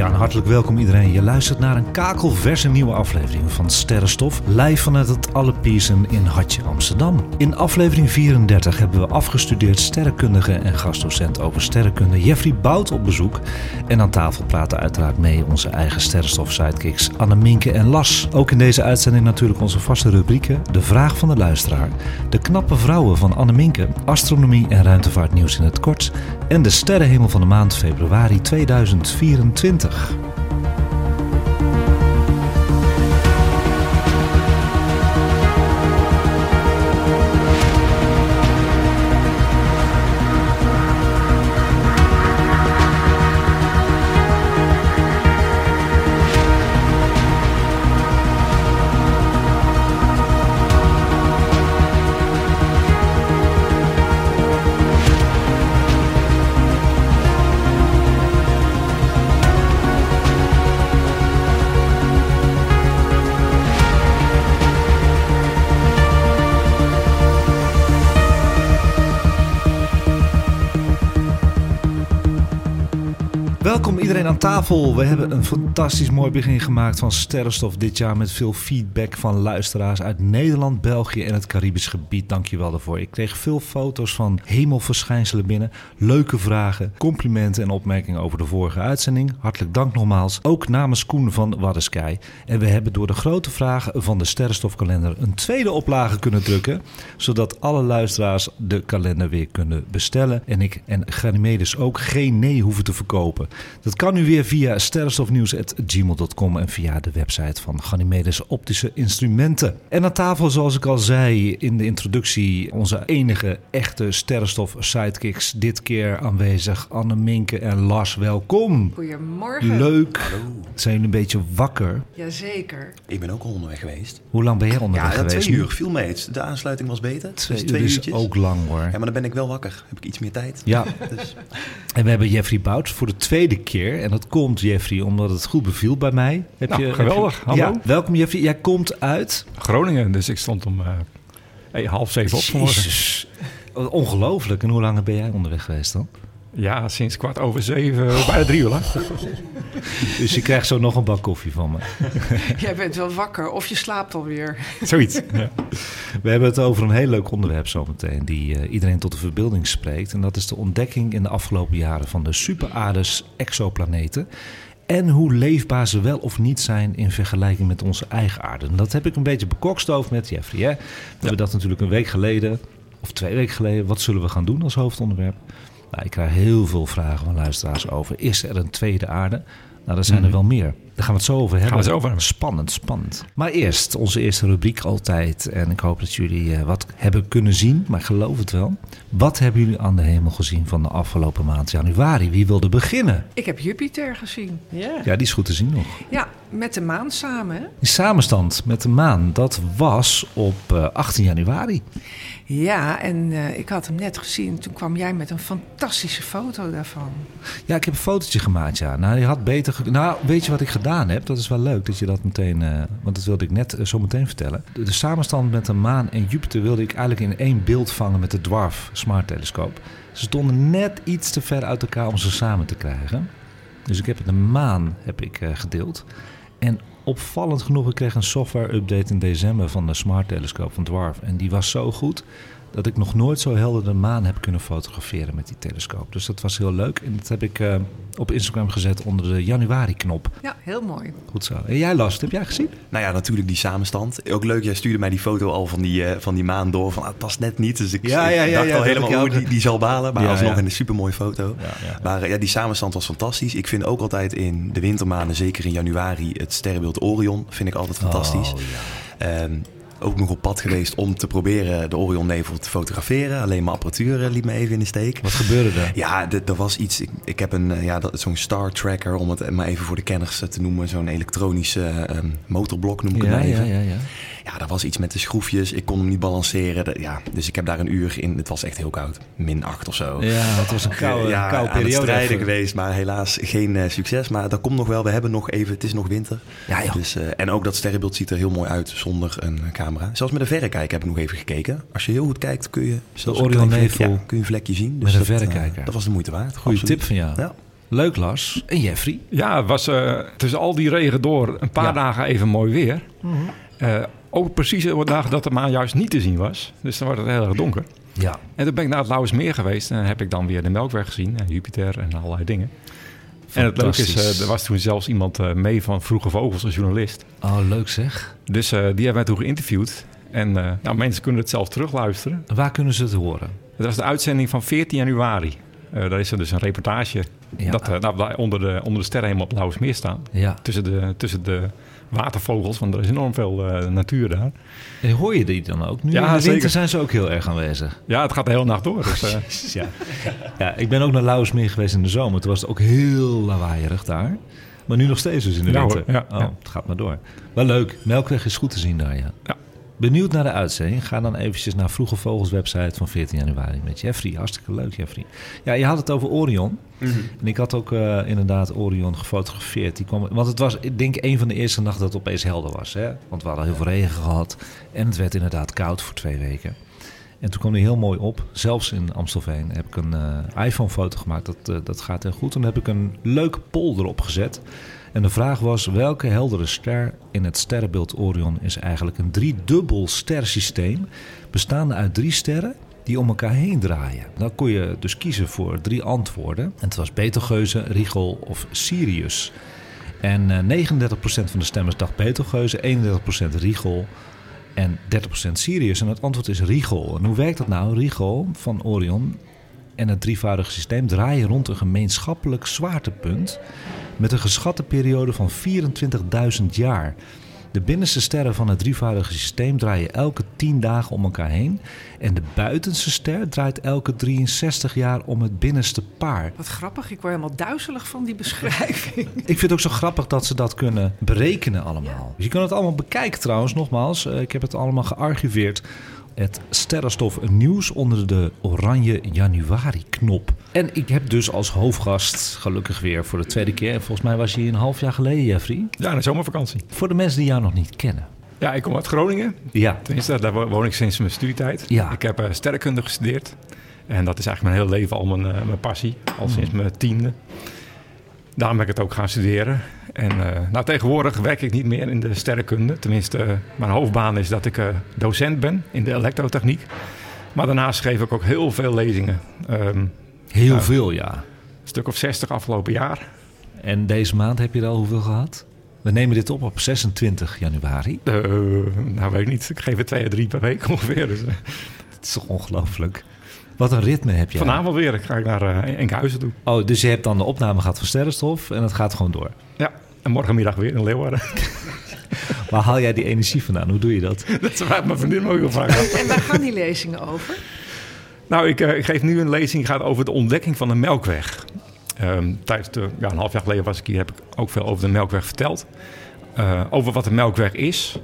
Ja, hartelijk welkom iedereen. Je luistert naar een kakelverse nieuwe aflevering van Sterrenstof, live vanuit het Allepiersen in Hartje, Amsterdam. In aflevering 34 hebben we afgestudeerd sterrenkundige en gastdocent over sterrenkunde Jeffrey Bout op bezoek. En aan tafel praten uiteraard mee onze eigen Sterrenstof-sidekicks Anne Minke en Las. Ook in deze uitzending natuurlijk onze vaste rubrieken, de vraag van de luisteraar, de knappe vrouwen van Anne Minke, astronomie en ruimtevaartnieuws in het kort en de sterrenhemel van de maand februari 2024. Tafel. We hebben een fantastisch mooi begin gemaakt van Sterrenstof dit jaar met veel feedback van luisteraars uit Nederland, België en het Caribisch gebied. Dankjewel daarvoor. Ik kreeg veel foto's van hemelverschijnselen binnen, leuke vragen, complimenten en opmerkingen over de vorige uitzending. Hartelijk dank nogmaals. Ook namens Koen van Waddesky. En we hebben door de grote vragen van de Sterrenstofkalender een tweede oplage kunnen drukken, zodat alle luisteraars de kalender weer kunnen bestellen en ik en Ganymedes ook geen nee hoeven te verkopen. Dat kan nu weer via sterrenstofnieuws.gmail.com en via de website van Ganymedes Optische Instrumenten. En aan tafel, zoals ik al zei in de introductie, onze enige echte sterrenstof sidekicks. Dit keer aanwezig Anne Minke en Lars. Welkom. Goedemorgen. Leuk. Zijn jullie een beetje wakker? Jazeker. Ik ben ook al onderweg geweest. Hoe lang ben jij onderweg ja, geweest? twee nu? uur viel mee. De aansluiting was beter. Twee dus uur twee is uurtjes. ook lang hoor. Ja, maar dan ben ik wel wakker. Heb ik iets meer tijd. Ja, Dus, en we hebben Jeffrey Bout voor de tweede keer. En dat komt, Jeffrey, omdat het goed beviel bij mij. Heb Nou, heb geweldig. Hallo. Ja, welkom Jeffrey. Jij komt uit... Groningen, dus ik stond om eh, half zeven op vanmorgen. Ongelooflijk. En hoe lang ben jij onderweg geweest dan? Ja, sinds kwart over zeven, bijna drie uur lang. Dus je krijgt zo nog een bak koffie van me. Jij bent wel wakker of je slaapt alweer. Zoiets. Ja. We hebben het over een heel leuk onderwerp zometeen... die eh, iedereen tot de verbeelding spreekt. En dat is de ontdekking in de afgelopen jaren... van de superaardes exoplaneten... en hoe leefbaar ze wel of niet zijn... in vergelijking met onze eigen aarde. En dat heb ik een beetje bekokstoofd met Jeffrey. Hè? We hebben dat natuurlijk een week geleden... of twee weken geleden... wat zullen we gaan doen als hoofdonderwerp? Nou, ik krijg heel veel vragen van luisteraars over... is er een tweede aarde? Nou, er zijn er Mhm. wel meer. Daar gaan we het zo over hebben. we het zo over hebben. Spannend, spannend. Maar eerst onze eerste rubriek altijd. En ik hoop dat jullie eh, wat hebben kunnen zien, maar ik geloof het wel. Wat hebben jullie aan de hemel gezien van de afgelopen maand januari? Wie wilde beginnen? Ik heb Jupiter gezien. Ja. Ja, die is goed te zien nog. Ja, met de maan samen. hè? Die samenstand met de maan, dat was op eh, 18 januari. Ja, en eh, ik had hem net gezien. Toen kwam jij met een fantastische foto daarvan. Ja, ik heb een fotootje gemaakt, ja. Nou, je had beter... Nou, weet je wat ik gedaan heb? Dat is wel leuk dat je dat meteen... eh, want dat wilde ik net eh, zo meteen vertellen. De, de samenstand met de maan en Jupiter wilde ik eigenlijk in één beeld vangen met de Dwarf Smart Telescoop. Ze stonden net iets te ver uit elkaar om ze samen te krijgen. Dus ik heb de maan heb ik, eh, gedeeld. En opvallend genoeg, ik kreeg een software-update in december van de Smart Telescoop van Dwarf. En die was zo goed dat ik nog nooit zo helder de maan heb kunnen fotograferen met die telescoop. Dus dat was heel leuk. En dat heb ik eh, op Instagram gezet onder de januari-knop. Ja, heel mooi. Goed zo. En jij, Lars, heb jij gezien? nou ja, natuurlijk die samenstand. Ook leuk, jij stuurde mij die foto al van die, eh, van die maan door. Van, ah, het past net niet. Dus ik, Ja, ik ja, ja, dacht ja, al helemaal, oh, ook. die, die zal balen. Maar Ja, alsnog ja. een supermooie foto. Ja, ja. Maar eh, ja, die samenstand was fantastisch. Ik vind ook altijd in de wintermaanden, zeker in januari, het sterrenbeeld Orion vind ik altijd fantastisch. Oh, ja. Ook nog op pad geweest om te proberen de Orion-nevel te fotograferen. Alleen mijn apparatuur eh, liet me even in de steek. Wat gebeurde er? Ja, er was iets. Ik, ik heb een, eh, ja, dat- zo'n Star Tracker, om het maar even voor de kenners eh, te noemen. Zo'n elektronische motorblok noem ik het Ja, ja, even. ja, ja. Ja, er was iets met de schroefjes. Ik kon hem niet balanceren. De- ja, dus ik heb daar een uur in. Het was echt heel koud. Min 8 of zo. Ja, het was een koude, ja, koude aan het periode. strijden even. geweest, maar helaas geen eh, succes. Maar dat komt nog wel. We hebben nog even, het is nog winter. Ja, joh. Dus, eh, en ook dat sterrenbeeld ziet er heel mooi uit zonder een camera. Zelfs met een verrekijker heb ik nog even gekeken. Als je heel goed kijkt kun je zelfs een Orion Nevel ja, kun je een vlekje zien. met een dat, eh, verrekijker. dat was de moeite waard. Goeie Absoluut. tip van jou. Ja. Leuk, Lars. En Jeffrey? Ja, het was eh, tussen al die regen door een paar Ja. dagen even mooi weer. Eh, ook precies op de dagen dat de maan juist niet te zien was. Dus dan wordt het heel erg donker. Ja. En toen ben ik naar het Lauwersmeer geweest. En dan heb ik dan weer de Melkweg gezien. En Jupiter en allerlei dingen. En het leuke is, eh, er was toen zelfs iemand eh, mee van Vroege Vogels, een journalist. Oh, leuk zeg. Dus eh, die hebben wij toen geïnterviewd. En nou, mensen kunnen het zelf terugluisteren. Waar kunnen ze het horen? Dat was de uitzending van 14 januari. Daar is er dus een reportage Ja. dat nou, onder, de, onder de sterren helemaal op Lauwersmeer staan. Ja. Tussen de, tussen de watervogels, want er is enorm veel eh, natuur daar. En hoor je die dan ook? Nu Ja, in de winter zeker. zijn ze ook heel erg aanwezig. Ja, het gaat de hele nacht door. Dus, eh, Ja. ja, ik ben ook naar Lauwersmeer geweest in de zomer. Toen was het ook heel lawaaierig daar. Maar nu nog steeds dus in de Ja, winter. hoor. Ja, oh, ja. het gaat maar door. Wel leuk. Melkweg is goed te zien daar, ja. Benieuwd naar de uitzending? Ga dan eventjes naar Vroege Vogels website van 14 januari met Jeffrey. Hartstikke leuk, Jeffrey. Ja, je had het over Orion. En ik had ook eh, inderdaad Orion gefotografeerd. Die kwam, want het was, ik denk, een van de eerste nachten dat het opeens helder was. Hè? Want we hadden heel veel regen gehad. En het werd inderdaad koud voor twee weken. En toen kwam hij heel mooi op. Zelfs in Amstelveen heb ik een eh, iPhone-foto gemaakt. Dat, eh, dat gaat heel goed. Toen heb ik een leuke poll erop gezet. En de vraag was: welke heldere ster in het sterrenbeeld Orion is eigenlijk een driedubbel stersysteem, bestaande uit drie sterren die om elkaar heen draaien? Dan kon je dus kiezen voor drie antwoorden. En het was Betelgeuze, Rigel of Sirius. En eh 39% van de stemmers dacht Betelgeuze, 31% Rigel en 30% Sirius. En het antwoord is Rigel. En hoe werkt dat nou? Rigel van Orion en het drievoudige systeem draaien rond een gemeenschappelijk zwaartepunt met een geschatte periode van 24.000 jaar. De binnenste sterren van het drievoudige systeem draaien elke 10 dagen om elkaar heen. En de buitenste ster draait elke 63 jaar om het binnenste paar. Wat grappig, ik word helemaal duizelig van die beschrijving. Ik vind het ook zo grappig dat ze dat kunnen berekenen allemaal. Dus je kan het allemaal bekijken trouwens, nogmaals. Eh, Ik heb het allemaal gearchiveerd. Het sterrenstof nieuws onder de oranje januari knop. En ik heb dus als hoofdgast, gelukkig weer voor de tweede keer... en volgens mij was je hier een half jaar geleden, Jeffrey. ja, in de zomervakantie. Voor de mensen die jou nog niet kennen. Ja, ik kom uit Groningen. Ja, Tenminste, daar wo- woon ik sinds mijn studietijd. Ja. Ik heb eh, sterrenkunde gestudeerd. En dat is eigenlijk mijn hele leven al mijn, eh, mijn passie. Al Hmm. sinds mijn tiende. Daarom ben ik het ook gaan studeren. En eh, nou, tegenwoordig werk ik niet meer in de sterrenkunde. Tenminste, mijn hoofdbaan is dat ik docent ben in de elektrotechniek. Maar daarnaast geef ik ook heel veel lezingen. Een heel veel ja. stuk of 60 afgelopen jaar. En deze maand heb je er al hoeveel gehad? We nemen dit op op 26 januari. Eh, nou, weet ik niet. Ik geef er twee à drie per week ongeveer. Dus, eh, Het is toch ongelooflijk. Wat een ritme heb je. vanavond weer. Ik ga ik naar eh Enkhuizen toe. Oh, dus je hebt dan de opname gehad van Sterrenstof en het gaat gewoon door. Ja, en morgenmiddag weer in Leeuwarden. Waar haal jij die energie vandaan? Hoe doe je dat? Dat vraagt mijn vriendin me ook heel vaak af. En waar gaan die lezingen over? Nou, ik, eh, ik geef nu een lezing die gaat over de ontdekking van de Melkweg. Ehm, tijdens de, ja, een half jaar geleden was ik hier, heb ik ook veel over de Melkweg verteld. Eh, over wat de Melkweg is,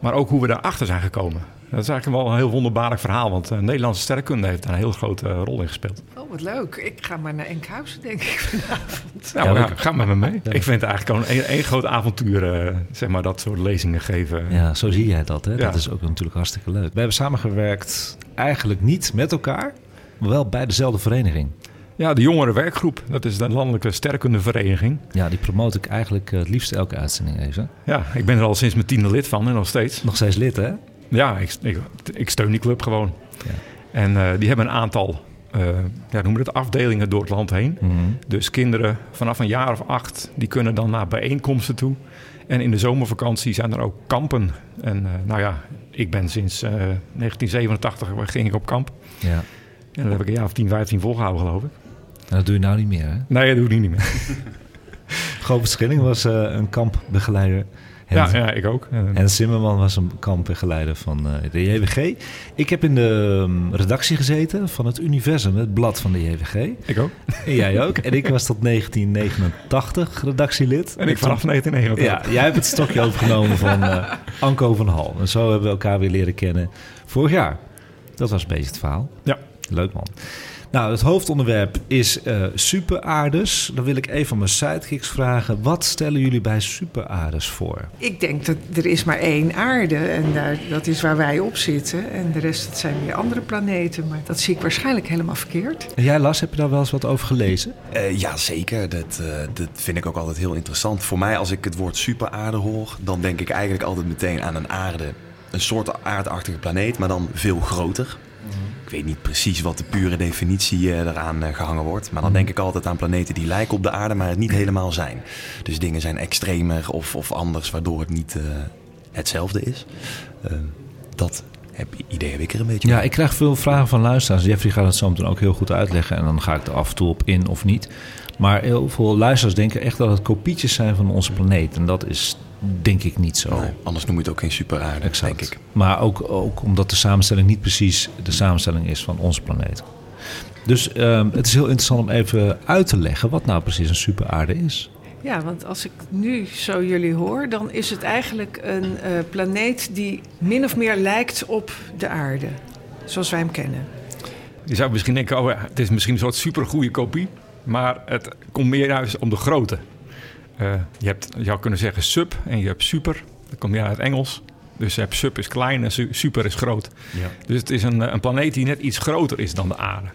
maar ook hoe we daarachter zijn gekomen. Dat is eigenlijk wel een heel wonderbaarlijk verhaal, want de Nederlandse sterrenkunde heeft daar een heel grote eh, rol in gespeeld. Oh, wat leuk. Ik ga maar naar Enkhuizen, denk ik, vanavond. Nou, Ja, ga met me mee. Ik vind het eigenlijk gewoon een, één groot avontuur, eh, zeg maar, dat soort lezingen geven. Ja, zo zie jij dat. Hè? Ja. Dat is ook natuurlijk hartstikke leuk. We hebben samengewerkt eigenlijk niet met elkaar, maar wel bij dezelfde vereniging. Ja, de jongere werkgroep, dat is de Landelijke Sterrenkundevereniging. Ja, die promoot ik eigenlijk eh, het liefst elke uitzending even. Ja, ik ben er al sinds mijn tiende lid van en nog steeds. Nog steeds lid, hè? Ja, ik, ik, ik steun die club gewoon. Ja. En eh, die hebben een aantal eh ja, noemen we het, afdelingen door het land heen. Mhm. Dus kinderen vanaf een jaar of acht, die kunnen dan naar bijeenkomsten toe. En in de zomervakantie zijn er ook kampen. En eh, nou ja, ik ben sinds eh, 1987 ging ik op kamp. Ja. En dat heb ik een jaar of 10, 15 volgehouden, geloof ik. En dat doe je nou niet meer, hè? Nee, dat doe ik niet meer. Govert Schilling was een kampbegeleider. Ja, ja, ik ook. En Zimmerman was een kampbegeleider van uh, de JWG. Ik heb in de um, redactie gezeten van het Universum, het blad van de JWG. Ik ook. En jij ook. En ik was tot 1989 redactielid. En ik vanaf 1989. Ja, jij hebt het stokje overgenomen van uh, Anko van Hal. En zo hebben we elkaar weer leren kennen vorig jaar. Dat was een beetje het verhaal. Ja. Leuk man. Nou, het hoofdonderwerp is uh, superaardes. Dan wil ik even van mijn sidekicks vragen. Wat stellen jullie bij superaardes voor? Ik denk dat er is maar één aarde en daar, dat is waar wij op zitten. En de rest dat zijn weer andere planeten. Maar dat zie ik waarschijnlijk helemaal verkeerd. En jij, Las, heb je daar wel eens wat over gelezen? Uh, ja, zeker. Dat, uh, dat vind ik ook altijd heel interessant. Voor mij, als ik het woord superaarde hoor... dan denk ik eigenlijk altijd meteen aan een aarde... een soort aardachtige planeet, maar dan veel groter. Ik weet niet precies wat de pure definitie uh, eraan uh, gehangen wordt. Maar dan denk ik altijd aan planeten die lijken op de aarde, maar het niet helemaal zijn. Dus dingen zijn extremer of, of anders, waardoor het niet uh, hetzelfde is. dat heb, idee heb ik er een beetje. Ja, mee. ik krijg veel vragen van luisteraars. Jeffrey gaat het zo meteen ook heel goed uitleggen. En dan ga ik er af en toe op in of niet. Maar heel veel luisteraars denken echt dat het kopietjes zijn van onze planeet. En dat is denk ik niet zo. Nee, anders noem je het ook geen superaarde, exact. denk ik. Maar ook, ook omdat de samenstelling niet precies de samenstelling is van onze planeet. Dus um, het is heel interessant om even uit te leggen wat nou precies een superaarde is. Ja, want als ik nu zo jullie hoor, dan is het eigenlijk een uh, planeet die min of meer lijkt op de aarde, zoals wij hem kennen. Je zou misschien denken, oh, het is misschien een soort supergoeie kopie, maar het komt meer juist om de grootte. Uh, je hebt, je zou kunnen zeggen sub en je hebt super. Dat komt ja uit het Engels. Dus je hebt sub is klein en super is groot. Ja. Dus het is een, een planeet die net iets groter is dan de aarde.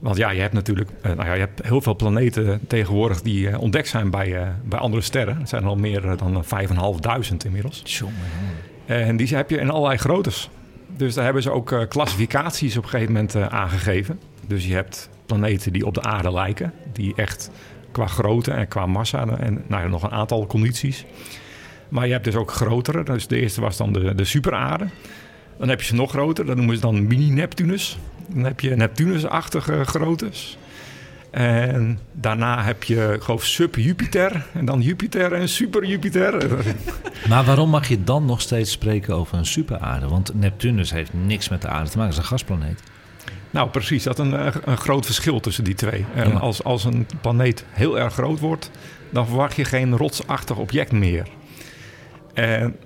Want ja, je hebt natuurlijk uh, nou ja, je hebt heel veel planeten tegenwoordig die ontdekt zijn bij, bij andere sterren. Het zijn er al meer dan 5.500 inmiddels. Tjonge. En die heb je in allerlei groottes. Dus daar hebben ze ook klassificaties op een gegeven moment aangegeven. Dus je hebt planeten die op de aarde lijken, die echt qua grootte en qua massa en nou ja, nog een aantal condities. Maar je hebt dus ook grotere. Dus de eerste was dan de, de superaarde. Dan heb je ze nog groter. Dat noemen ze dan mini-Neptunus. Dan heb je Neptunus-achtige groottes. En daarna heb je, geloof sub-Jupiter. En dan Jupiter en super-Jupiter. Maar waarom mag je dan nog steeds spreken over een superaarde? Want Neptunus heeft niks met de aarde te maken. Het is een gasplaneet. Nou, precies. Dat is een, een groot verschil tussen die twee. En ja. als, als een planeet heel erg groot wordt, dan verwacht je geen rotsachtig object meer. En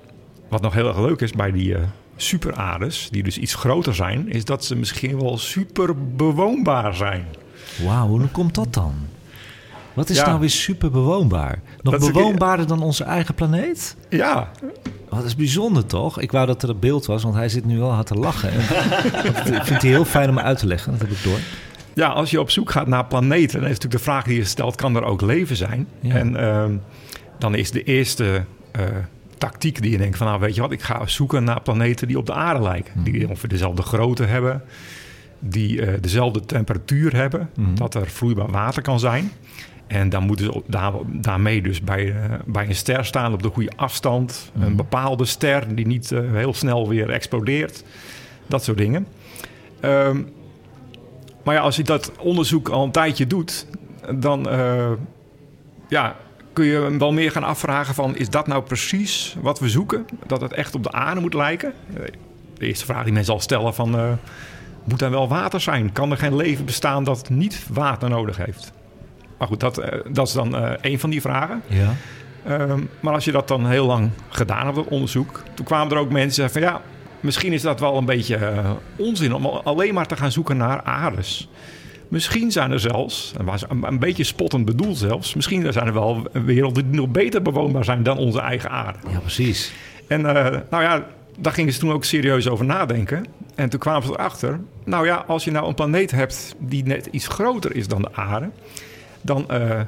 wat nog heel erg leuk is bij die uh, superaardes, die dus iets groter zijn, is dat ze misschien wel super bewoonbaar zijn. Wauw, hoe komt dat dan? Wat is ja. nou weer super bewoonbaar? Nog bewoonbaarder dan onze eigen planeet? Ja. Dat is bijzonder toch? Ik wou dat er een beeld was, want hij zit nu wel hard te lachen. ik vind het heel fijn om uit te leggen, dat heb ik door. Ja, als je op zoek gaat naar planeten, dan is natuurlijk de vraag die je stelt: kan er ook leven zijn? Ja. En uh, dan is de eerste uh, tactiek die je denkt: van nou, weet je wat, ik ga zoeken naar planeten die op de aarde lijken. Mm. Die ongeveer dezelfde grootte hebben, die uh, dezelfde temperatuur hebben, mm. dat er vloeibaar water kan zijn. En dan moeten ze daar, daarmee dus bij, uh, bij een ster staan op de goede afstand. Mm. Een bepaalde ster die niet uh, heel snel weer explodeert. Dat soort dingen. Um, maar ja, als je dat onderzoek al een tijdje doet, dan uh, ja, kun je wel meer gaan afvragen van... is dat nou precies wat we zoeken? Dat het echt op de aarde moet lijken? De eerste vraag die men zal stellen van... moet er wel water zijn? Kan er geen leven bestaan dat niet water nodig heeft? Maar goed, dat, uh, dat is dan uh, een van die vragen. Ja. Um, maar als je dat dan heel lang gedaan hebt, dat onderzoek... toen kwamen er ook mensen van... ja, misschien is dat wel een beetje uh, onzin... om alleen maar te gaan zoeken naar aardes. Misschien zijn er zelfs, en was een, een beetje spottend bedoeld zelfs... misschien zijn er wel werelden die nog beter bewoonbaar zijn dan onze eigen aarde. Ja, precies. En nou ja, daar gingen ze toen ook serieus over nadenken. En toen kwamen ze erachter... nou ja, als je nou een planeet hebt die net iets groter is dan de aarde dan uh,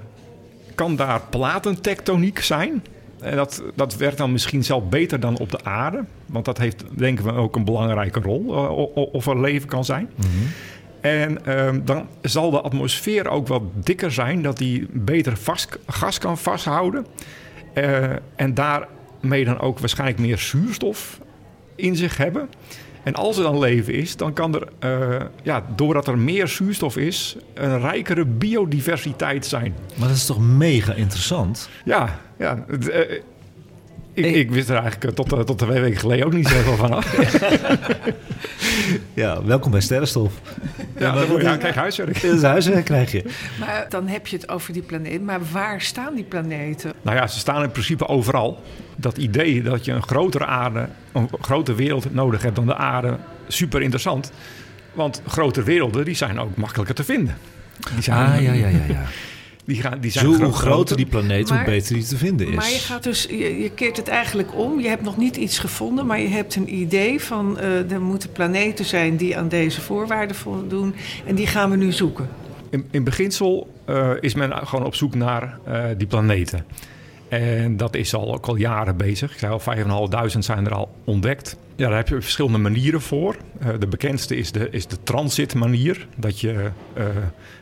kan daar platentectoniek zijn. En dat, dat werkt dan misschien zelf beter dan op de aarde. Want dat heeft, denken we, ook een belangrijke rol. Uh, of er leven kan zijn. Mm -hmm. En uh, dan zal de atmosfeer ook wat dikker zijn. Dat die beter vast, gas kan vasthouden. Uh, en daarmee dan ook waarschijnlijk meer zuurstof in zich hebben. En als er dan leven is, dan kan er, uh, ja, doordat er meer zuurstof is, een rijkere biodiversiteit zijn. Maar dat is toch mega interessant? Ja, ja. Uh, Ik, ik wist er eigenlijk eh, tot, eh, tot twee weken geleden ook niet zoveel van af. Ja, welkom bij Sterrenstof. Ja, dan word je, ja, kijk, huiswerk. Dat is huiswerk krijg je. Maar dan heb je het over die planeet. Maar waar staan die planeten? Nou ja, ze staan in principe overal. Dat idee dat je een grotere aarde, een grote wereld nodig hebt dan de aarde, super interessant. Want grotere werelden die zijn ook makkelijker te vinden. Die zijn, Ah, ja, ja, ja. ja. Die, gaan, die zijn Zo, hoe groter die planeet, hoe beter die te vinden is. Maar je gaat dus, je, je keert het eigenlijk om. Je hebt nog niet iets gevonden, maar je hebt een idee van eh, er moeten planeten zijn die aan deze voorwaarden voldoen. En die gaan we nu zoeken. In, in beginsel eh, is men gewoon op zoek naar eh, die planeten. En dat is al, ook al jaren bezig. Ik zei al, 5.500 zijn er al ontdekt. Ja, daar heb je verschillende manieren voor. Eh, de bekendste is de, is de transitmanier. Dat je eh,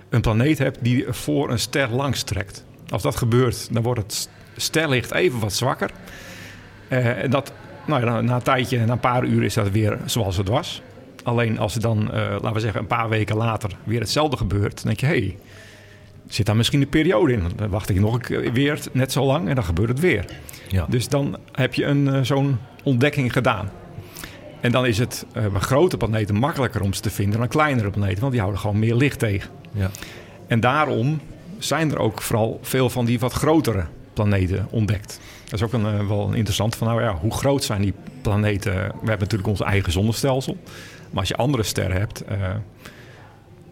een planeet hebt die voor een ster langs trekt. Als dat gebeurt, dan wordt het sterlicht even wat zwakker. Eh, en dat, nou ja, na, een tijdje, na een paar uur is dat weer zoals het was. Alleen als er dan, eh, laten we zeggen, een paar weken later weer hetzelfde gebeurt, dan denk je, hé, hey, zit daar misschien een periode in? Dan wacht ik nog een keer weer net zo lang en dan gebeurt het weer. ja. Dus dan heb je een, eh, zo'n ontdekking gedaan. En dan is het bij grote planeten makkelijker om ze te vinden dan kleinere planeten, want die houden gewoon meer licht tegen. Ja. En daarom zijn er ook vooral veel van die wat grotere planeten ontdekt. Dat is ook een, eh, wel een interessant van, nou ja, hoe groot zijn die planeten? We hebben natuurlijk ons eigen zonnestelsel. Maar als je andere sterren hebt, eh,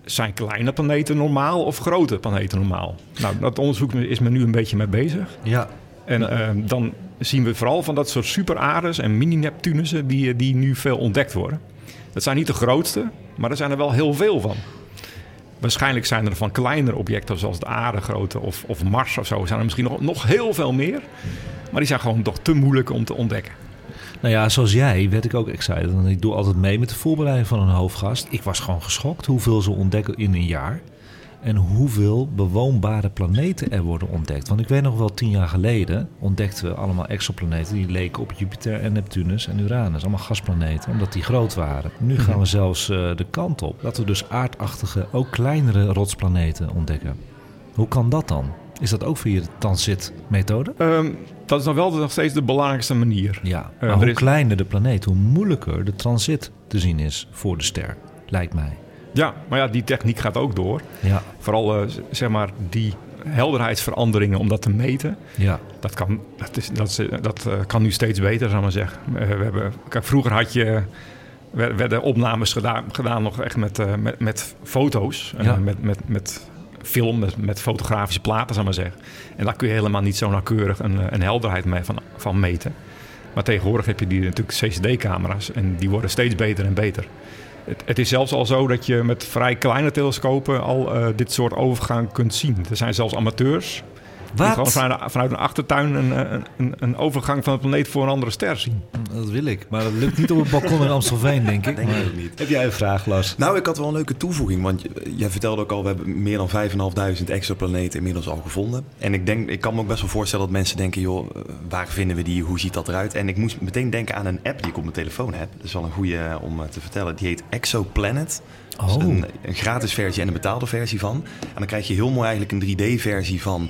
zijn kleine planeten normaal of grote planeten normaal? Nou, dat onderzoek is men nu een beetje mee bezig. ja. En eh, dan zien we vooral van dat soort superaardes en mini-Neptunussen die, die nu veel ontdekt worden. Dat zijn niet de grootste, maar er zijn er wel heel veel van. Waarschijnlijk zijn er van kleinere objecten zoals de aarde grootte of, of Mars of zo... zijn er misschien nog, nog heel veel meer. Maar die zijn gewoon toch te moeilijk om te ontdekken. Nou ja, zoals jij werd ik ook excited. Want ik doe altijd mee met de voorbereiding van een hoofdgast. Ik was gewoon geschokt hoeveel ze ontdekken in een jaar. En hoeveel bewoonbare planeten er worden ontdekt. Want ik weet nog wel, tien jaar geleden ontdekten we allemaal exoplaneten... die leken op Jupiter en Neptunus en Uranus. Allemaal gasplaneten, omdat die groot waren. Nu gaan we zelfs eh, de kant op dat we dus aardachtige, ook kleinere rotsplaneten ontdekken. Hoe kan dat dan? Is dat ook via de transitmethode? Ehm, dat is dan wel nog steeds de belangrijkste manier. Ja, Eh, maar hoe is- kleiner de planeet, hoe moeilijker de transit te zien is voor de ster, lijkt mij. Ja, maar ja, die techniek gaat ook door. Ja, Vooral eh, zeg maar die helderheidsveranderingen om dat te meten. ja, Dat kan, dat is, dat is, dat, eh, kan nu steeds beter, zou ik maar zeggen. Eh, we hebben, kijk, vroeger had je, wer- werden opnames gedaan, gedaan nog echt met, eh, met, met foto's. eh, met, met, met film, met, met fotografische platen, zou ik maar zeggen. En daar kun je helemaal niet zo nauwkeurig een, eh, een helderheid mee van, van meten. Maar tegenwoordig heb je die natuurlijk CCD-camera's en die worden steeds beter en beter. Het, is zelfs al zo dat je met vrij kleine telescopen al eh, dit soort overgang kunt zien. Er zijn zelfs amateurs die gewoon Wat? vanuit, vanuit een achtertuin een, een, een, een overgang van een planeet voor een andere ster zien. Dat wil ik. Maar dat lukt niet op het balkon in Amstelveen, denk ik. Denk ik Maar- ook niet. Heb jij een vraag, Lars? Nou, ik had wel een leuke toevoeging. Want jij vertelde ook al, we hebben meer dan 5.500 exoplaneten inmiddels al gevonden. En ik, denk, ik kan me ook best wel voorstellen dat mensen denken, joh, eh, waar vinden we die? Hoe ziet dat eruit? En ik moest meteen denken aan een app die ik op mijn telefoon heb. Dat is wel een goede eh, om eh, te vertellen. Die heet Exoplanet. Oh. een, een gratis versie en een betaalde versie van. En dan krijg je heel mooi eigenlijk een 3D-versie van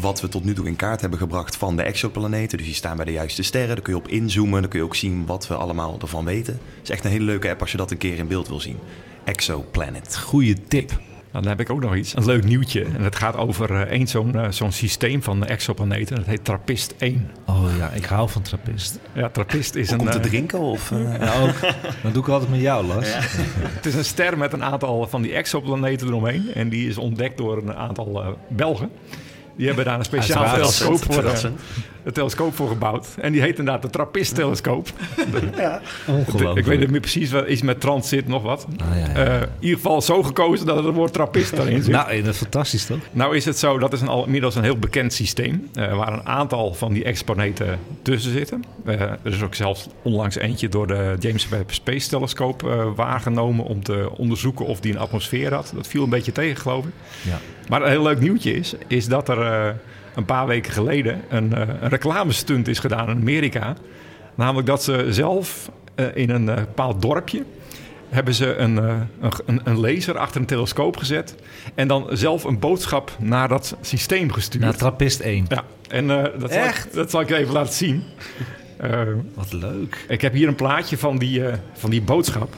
wat we tot nu toe in kaart hebben gebracht van de exoplaneten. Dus die staan bij de juiste sterren. Daar kun je op inzoomen. Dan kun je ook zien wat we allemaal ervan weten. Het is echt een hele leuke app als je dat een keer in beeld wil zien. Exoplanet. Goeie tip. Dan heb ik ook nog iets, een leuk nieuwtje. En het gaat over eh, één zo'n eh, zo'n systeem van exoplaneten. Dat heet Trappist 1. Oh ja, ik hou van trappist. Ja, Trappist is Ook een, om te eh, drinken? Of, Ja, ook. Dat doe ik altijd met jou, Lars. het is een ster met een aantal van die exoplaneten eromheen. En die is ontdekt door een aantal eh, Belgen. Die hebben daar een speciaal telescoop voor. Een telescoop voor gebouwd. En die heet inderdaad de Trappist-telescoop. Ongelooflijk. Ik weet niet meer precies, wat is met transit nog wat. Ah, ja, ja. Eh, in ieder geval zo gekozen dat het woord trappist erin zit. Nou, dat is fantastisch toch? Nou is het zo, dat is een, al, inmiddels een heel bekend systeem... eh, waar een aantal van die exponenten tussen zitten. Eh, er is ook zelfs onlangs eentje door de James Webb Space Telescope eh, waargenomen... om te onderzoeken of die een atmosfeer had. Dat viel een beetje tegen, geloof ik. Ja. Maar een heel leuk nieuwtje is, is dat er eh, een paar weken geleden... een, eh, een reclamestunt is gedaan in Amerika. Namelijk dat ze zelf eh, in een eh, bepaald dorpje... hebben ze een, een, een, laser achter een telescoop gezet. En dan zelf een boodschap naar dat systeem gestuurd. Naar Trappist 1. Ja, en uh, dat, zal ik, dat zal ik even laten zien. Uh, Wat leuk. Ik heb hier een plaatje van die, van die boodschap.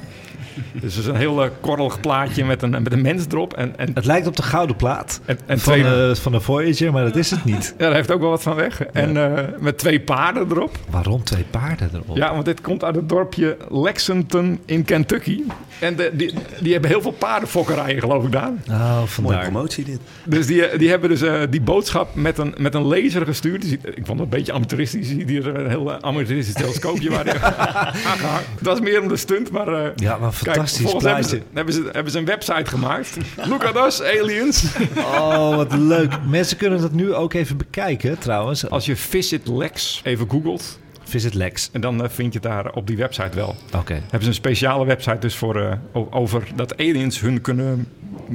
Dus het is een heel uh, korrelig plaatje met een, met een mens erop. En, en, het lijkt op de gouden plaat en, en van, twee, uh, van de Voyager, maar dat is het niet. ja, daar heeft ook wel wat van weg. Ja. En uh, met twee paarden erop. Waarom twee paarden erop? Ja, want dit komt uit het dorpje Lexington in Kentucky. En de, die, die hebben heel veel paardenfokkerijen, geloof ik, daar. Oh, vandaar. Mooie promotie dit. Dus die, die hebben dus die boodschap met een, met een laser gestuurd. Dus ik vond het een beetje amateuristisch. Die er een heel amateuristisch telescoopje waar Dat was meer om de stunt, maar... ja, maar fantastisch Kijk, hebben ze, hebben, ze, hebben ze een website gemaakt. Look at us, aliens. Oh, wat leuk. Mensen kunnen dat nu ook even bekijken, trouwens. Als je Visit Lex even googelt... Visit Lex. En dan uh, vind je het daar op die website wel. Oké. Okay. Hebben ze een speciale website dus voor, uh, over dat aliens hun kunnen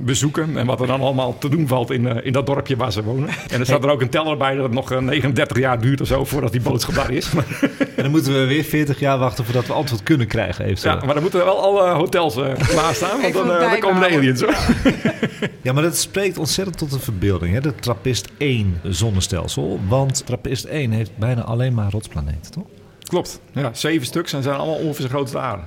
bezoeken. En wat er dan allemaal te doen valt in, uh, in dat dorpje waar ze wonen. En er staat er ook een teller bij dat het nog 39 jaar duurt of zo voordat die boodschap daar is. en dan moeten we weer 40 jaar wachten voordat we antwoord kunnen krijgen. Eventueel. Ja, maar dan moeten wel alle hotels uh, klaarstaan, want dan, dan komen de aliens. Hoor. ja, maar dat spreekt ontzettend tot de verbeelding. Hè? De Trappist 1 zonnestelsel. Want Trappist 1 heeft bijna alleen maar rotsplaneten, toch? Klopt. Ja, zeven stuks en zijn allemaal ongeveer zo groot als de aarde.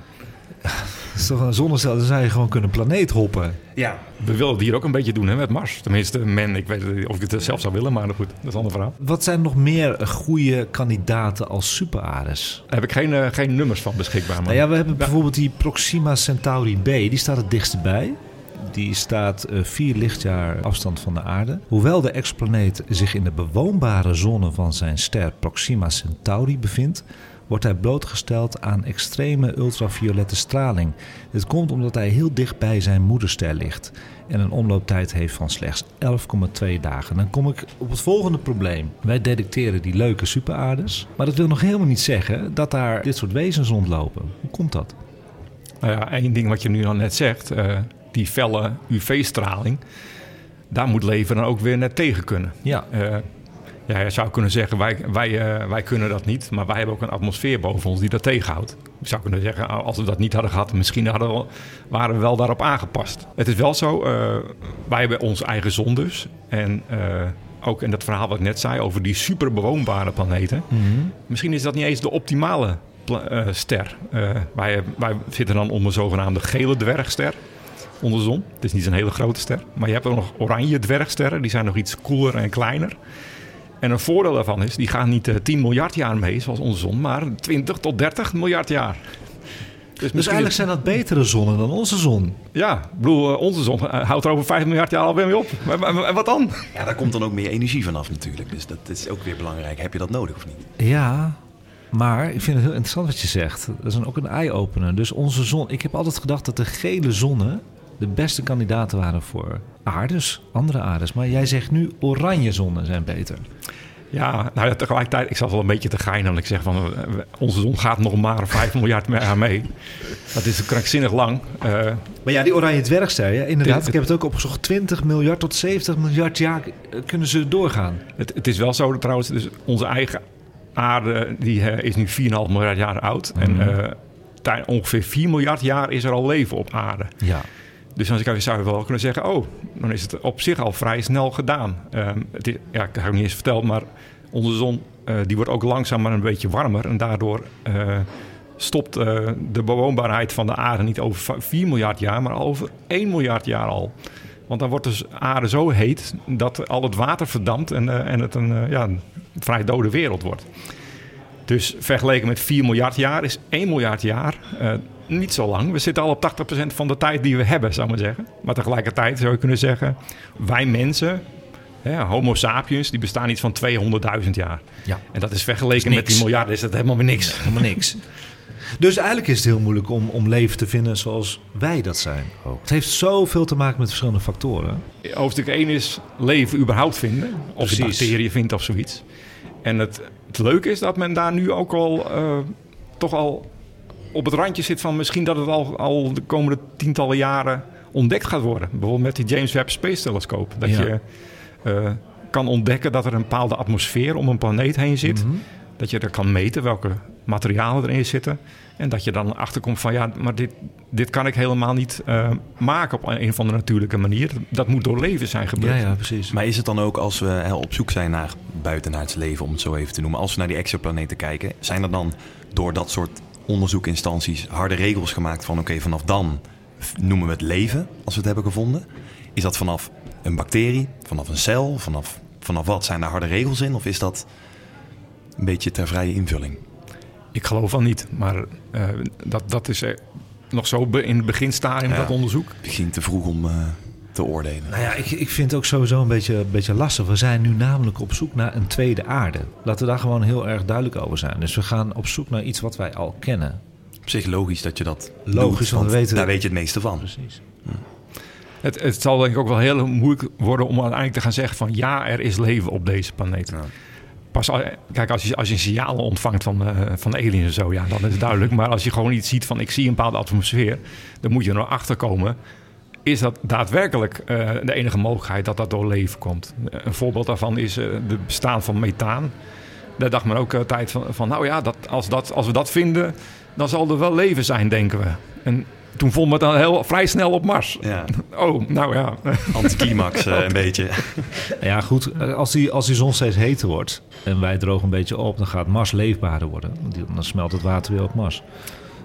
Is toch een zonnestelsel, dan zou je gewoon kunnen planeet hoppen. Ja, we willen het hier ook een beetje doen hè, met Mars. Tenminste, men, ik weet niet of ik het zelf zou willen, maar goed, dat is een ander verhaal. Wat zijn nog meer goede kandidaten als superaardes? Daar heb ik geen, uh, geen nummers van beschikbaar. Maar... Nou ja, we hebben bijvoorbeeld die Proxima Centauri B, die staat het dichtste bij. Die staat uh, vier lichtjaar afstand van de aarde. Hoewel de exoplaneet zich in de bewoonbare zone van zijn ster Proxima Centauri bevindt, wordt hij blootgesteld aan extreme ultraviolette straling. Dit komt omdat hij heel dicht bij zijn moederster ligt en een omlooptijd heeft van slechts 11,2 dagen. Dan kom ik op het volgende probleem. Wij detecteren die leuke superaardes, maar dat wil nog helemaal niet zeggen dat daar dit soort wezens rondlopen. Hoe komt dat? Nou ja, één ding wat je nu al net zegt, uh, die felle UV-straling, daar moet leven dan ook weer net tegen kunnen. Ja. Uh, ja, je zou kunnen zeggen, wij, wij, uh, wij kunnen dat niet. Maar wij hebben ook een atmosfeer boven ons die dat tegenhoudt. Je zou kunnen zeggen, als we dat niet hadden gehad... misschien hadden we, waren we wel daarop aangepast. Het is wel zo, uh, wij hebben onze eigen zon dus. En uh, ook in dat verhaal wat ik net zei over die superbewoonbare planeten. Mm -hmm. Misschien is dat niet eens de optimale ster. wij, wij zitten dan onder een zogenaamde gele dwergster onder de zon. Het is niet een hele grote ster. Maar je hebt ook nog oranje dwergsterren. Die zijn nog iets koeler en kleiner. En een voordeel daarvan is, die gaan niet uh, 10 miljard jaar mee, zoals onze zon, maar 20 tot 30 miljard jaar. Dus, dus eigenlijk zijn dat betere zonnen dan onze zon. Ja, ik bedoel, onze zon houdt er over 5 miljard jaar alweer mee op. En wat dan? Ja, daar komt dan ook meer energie vanaf natuurlijk. Dus dat is ook weer belangrijk. Heb je dat nodig of niet? Ja, maar ik vind het heel interessant wat je zegt. Dat is ook een eye-opener. Dus onze zon... Ik heb altijd gedacht dat de gele zonnen de beste kandidaten waren voor aardes, andere aardes. Maar jij zegt nu oranje zonnen zijn beter. Ja, nou ja, tegelijkertijd, ik zat wel een beetje te geinen. Want ik zeg van, onze zon gaat nog maar 5 miljard jaar mee. Dat is krankzinnig lang. Uh, maar ja, die oranje dwergster, ja, inderdaad. ik heb het ook opgezocht. 20 miljard tot 70 miljard jaar kunnen ze doorgaan. Het, het is wel zo trouwens, dus onze eigen aarde die, uh, is nu 4,5 miljard jaar oud. Mm -hmm. En uh, ongeveer 4 miljard jaar is er al leven op aarde. Ja. Dus dan zou je wel kunnen zeggen, oh, dan is het op zich al vrij snel gedaan. Is, ja, ik heb het niet eens verteld, maar onze zon uh, die wordt ook langzaam maar een beetje warmer. En daardoor uh, stopt uh, de bewoonbaarheid van de aarde niet over 4 miljard jaar, maar over 1 miljard jaar al. Want dan wordt de aarde zo heet dat al het water verdampt en, en het een, ja, een vrij dode wereld wordt. Dus vergeleken met 4 miljard jaar is 1 miljard jaar niet zo lang. We zitten al op 80% van de tijd die we hebben, zou ik maar zeggen. Maar tegelijkertijd zou je kunnen zeggen, wij mensen, hè, Homo sapiens, die bestaan iets van 200.000 jaar. Ja. En dat is vergeleken is met die miljarden, is dat helemaal niks. Helemaal niks. Dus eigenlijk is het heel moeilijk om, om leven te vinden zoals wij dat zijn. Het heeft zoveel te maken met verschillende factoren. Hoofdstuk 1 is leven überhaupt vinden. Of je bacteriën vindt of zoiets. En het, het leuke is dat men daar nu ook al uh, toch al op het randje zit van misschien dat het al, al de komende tientallen jaren ontdekt gaat worden. Bijvoorbeeld met die James Webb Space Telescope. Dat ja. je uh, kan ontdekken dat er een bepaalde atmosfeer om een planeet heen zit. Mm -hmm. Dat je er kan meten welke materialen erin zitten. En dat je dan achterkomt van ja, maar dit, dit kan ik helemaal niet uh, maken op een of andere natuurlijke manier. Dat moet door leven zijn gebeurd. Ja, ja, precies. Maar is het dan ook als we hè, op zoek zijn naar buitenaards leven, om het zo even te noemen, als we naar die exoplaneten kijken, zijn er dan door dat soort onderzoekinstanties harde regels gemaakt van oké, vanaf dan noemen we het leven als we het hebben gevonden? Is dat vanaf een bacterie, vanaf een cel, vanaf, vanaf wat? Zijn daar harde regels in of is dat een beetje ter vrije invulling? Ik geloof van niet, maar uh, dat, dat is nog zo in het beginstadium ja, dat onderzoek. Misschien te vroeg om uh, te oordelen. Nou ja, ik, ik vind het ook sowieso een beetje, een beetje lastig. We zijn nu namelijk op zoek naar een tweede aarde. Laten we daar gewoon heel erg duidelijk over zijn. Dus we gaan op zoek naar iets wat wij al kennen. Op zich logisch dat je dat Logisch, doet, want we weten... daar weet je het meeste van. Precies. Het, het, zal denk ik ook wel heel moeilijk worden om uiteindelijk te gaan zeggen van ja, er is leven op deze planeet. Ja. Pas, kijk, als je, als je een signaal ontvangt van, uh, van aliens en zo, ja, dan is het duidelijk. Maar als je gewoon iets ziet van ik zie een bepaalde atmosfeer, dan moet je er achter komen. Is dat daadwerkelijk uh, de enige mogelijkheid dat dat door leven komt? Een voorbeeld daarvan is uh, het bestaan van methaan. Daar dacht men ook tijd van, van nou ja, dat, als, dat, als we dat vinden, dan zal er wel leven zijn, denken we. En toen vonden we het dan heel, vrij snel op Mars. Ja. Oh, nou ja. Anticlimax uh, een beetje. Ja, goed. Als die, als die zon steeds heter wordt en wij drogen een beetje op... dan gaat Mars leefbaarder worden. Dan smelt het water weer op Mars.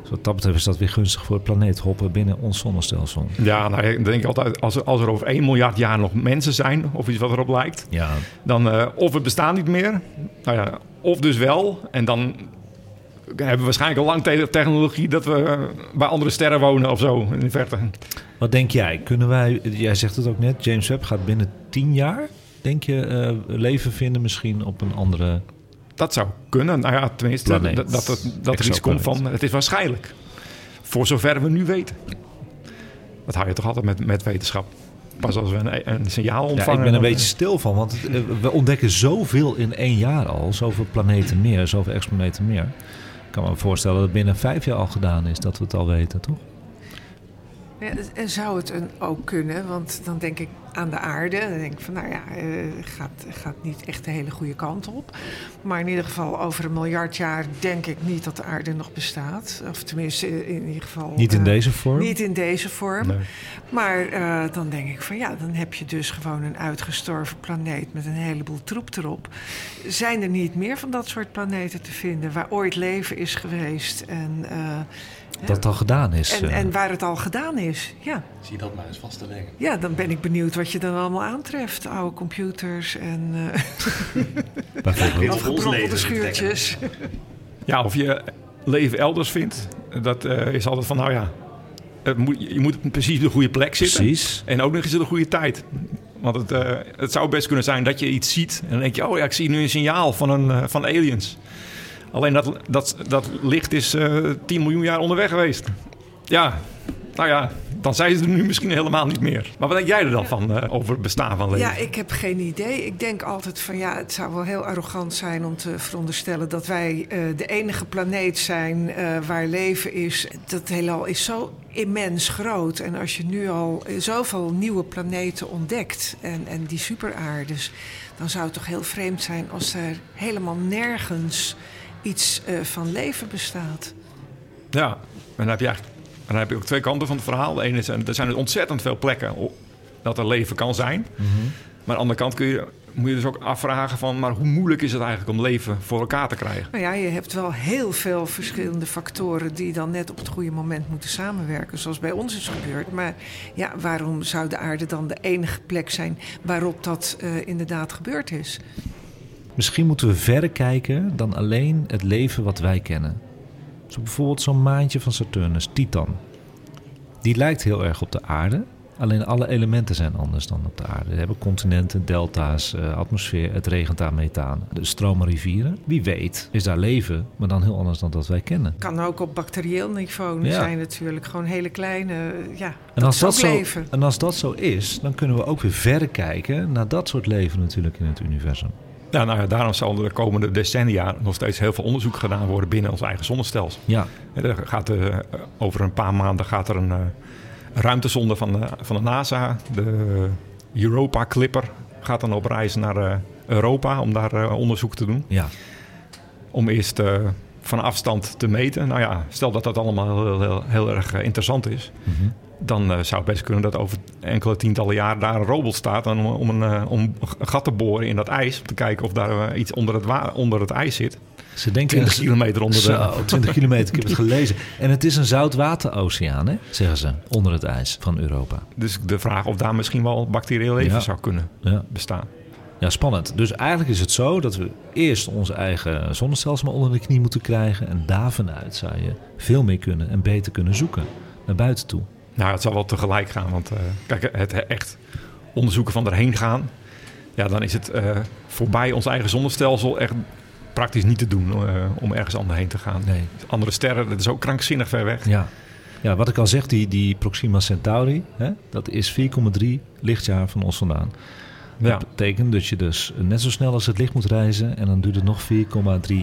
Dus wat dat betreft is dat weer gunstig voor het planeet hoppen binnen ons zonnestelsel. Ja, nou, ik denk altijd, als er, als er over 1 miljard jaar nog mensen zijn, of iets wat erop lijkt, ja. dan uh, of we bestaan niet meer, nou ja, of dus wel, en dan hebben we waarschijnlijk al lang te technologie dat we bij andere sterren wonen of zo in de verte. Wat denk jij? Kunnen wij, jij zegt het ook net, James Webb gaat binnen tien jaar, denk je, uh, leven vinden misschien op een andere. Dat zou kunnen. Nou ja, tenminste, dat, dat, dat, dat er iets komt van. Het is waarschijnlijk. Voor zover we nu weten. Dat hou je toch altijd met, met wetenschap. Pas als we een, een signaal ontvangen. Ja, ik ben een beetje stil van, want we ontdekken zoveel in één jaar al. Zoveel planeten meer, zoveel exoplaneten meer. Ik kan me voorstellen dat het binnen vijf jaar al gedaan is, dat we het al weten, toch? Ja, en zou het een ook kunnen? Want dan denk ik aan de aarde. Dan denk ik van, nou ja, uh, gaat, gaat niet echt de hele goede kant op. Maar in ieder geval over een miljard jaar denk ik niet dat de aarde nog bestaat. Of tenminste, in ieder geval... Niet in uh, deze vorm? Niet in deze vorm. Nee. Maar uh, dan denk ik van, ja, dan heb je dus gewoon een uitgestorven planeet... met een heleboel troep erop. Zijn er niet meer van dat soort planeten te vinden... waar ooit leven is geweest en... Dat het al gedaan is. En, en, waar het al gedaan is, ja. Zie dat maar eens vast te leggen. Ja, dan ben ik benieuwd wat je dan allemaal aantreft. Oude computers en uh, afgebrokkelde schuurtjes. Ja, of je leven elders vindt. Dat uh, is altijd van, nou ja... Moet, je moet precies op de goede plek zitten. Precies. En ook nog eens in de goede tijd. Want het, uh, het zou best kunnen zijn dat je iets ziet... en dan denk je, oh ja, ik zie nu een signaal van, een, van aliens... Alleen dat, dat, dat licht is uh, 10 miljoen jaar onderweg geweest. Ja, nou ja, dan zijn ze er nu misschien helemaal niet meer. Maar wat denk jij er dan van uh, over het bestaan van leven? Ja, ik heb geen idee. Ik denk altijd van ja, het zou wel heel arrogant zijn om te veronderstellen dat wij uh, de enige planeet zijn uh, waar leven is. Dat heelal is zo immens groot. En als je nu al zoveel nieuwe planeten ontdekt en, en die superaardes, dan zou het toch heel vreemd zijn als er helemaal nergens iets uh, van leven bestaat. Ja, en dan heb je eigenlijk dan heb je ook twee kanten van het verhaal. De ene is, er zijn ontzettend veel plekken dat er leven kan zijn. Mm -hmm. Maar aan de andere kant kun je, moet je dus ook afvragen van... maar hoe moeilijk is het eigenlijk om leven voor elkaar te krijgen? Nou ja, je hebt wel heel veel verschillende factoren... die dan net op het goede moment moeten samenwerken. Zoals bij ons is gebeurd. Maar ja, waarom zou de aarde dan de enige plek zijn... waarop dat uh, inderdaad gebeurd is? Misschien moeten we verder kijken dan alleen het leven wat wij kennen. Zo bijvoorbeeld zo'n maantje van Saturnus, Titan. Die lijkt heel erg op de aarde, alleen alle elementen zijn anders dan op de aarde. We hebben continenten, delta's, uh, atmosfeer, het regent daar methaan. De stromen rivieren. Wie weet is daar leven, maar dan heel anders dan dat wij kennen. Kan ook op bacterieel niveau ja. zijn natuurlijk. Gewoon hele kleine, ja, en als dat, dat zo, leven. En als dat zo is, dan kunnen we ook weer verder kijken naar dat soort leven natuurlijk in het universum. Ja, nou ja, daarom zal er de komende decennia nog steeds heel veel onderzoek gedaan worden binnen ons eigen zonnestelsel. Ja. Er gaat, uh, over een paar maanden gaat er een uh, ruimtesonde van de, van de NASA, de Europa Clipper, gaat dan op reis naar uh, Europa om daar onderzoek te doen. Ja. Om eerst van afstand te meten. Nou ja, stel dat dat allemaal heel, heel, heel erg eh, interessant is. Mhm. Dan eh, zou het best kunnen dat over enkele tientallen jaar daar een robot staat om, om, een, eh, om een gat te boren in dat ijs. Om te kijken of daar eh, iets onder het, onder het ijs zit. Ze denken 20 kilometer onder de... Zo, 20 kilometer, ik heb het gelezen. En het is een zoutwateroceaan, hè, zeggen ze, onder het ijs van Europa. Dus de vraag of daar misschien wel bacterieel leven Ja. zou kunnen Ja. bestaan. ja, spannend. Dus eigenlijk is het zo dat we eerst onze eigen zonnestelsel maar onder de knie moeten krijgen. En daarvanuit zou je veel meer kunnen en beter kunnen zoeken naar buiten toe. Nou, het zal wel tegelijk gaan. Want eh, kijk, het echt onderzoeken van erheen gaan... Ja, dan is het eh, voorbij ons eigen zonnestelsel echt praktisch niet te doen... eh, om ergens anders heen te gaan. Nee. Andere sterren, dat is ook krankzinnig ver weg. Ja. Ja, wat ik al zeg, die, die Proxima Centauri, hè, dat is 4,3 lichtjaar van ons vandaan. Ja. Dat betekent dat je dus net zo snel als het licht moet reizen en dan duurt het nog 4,3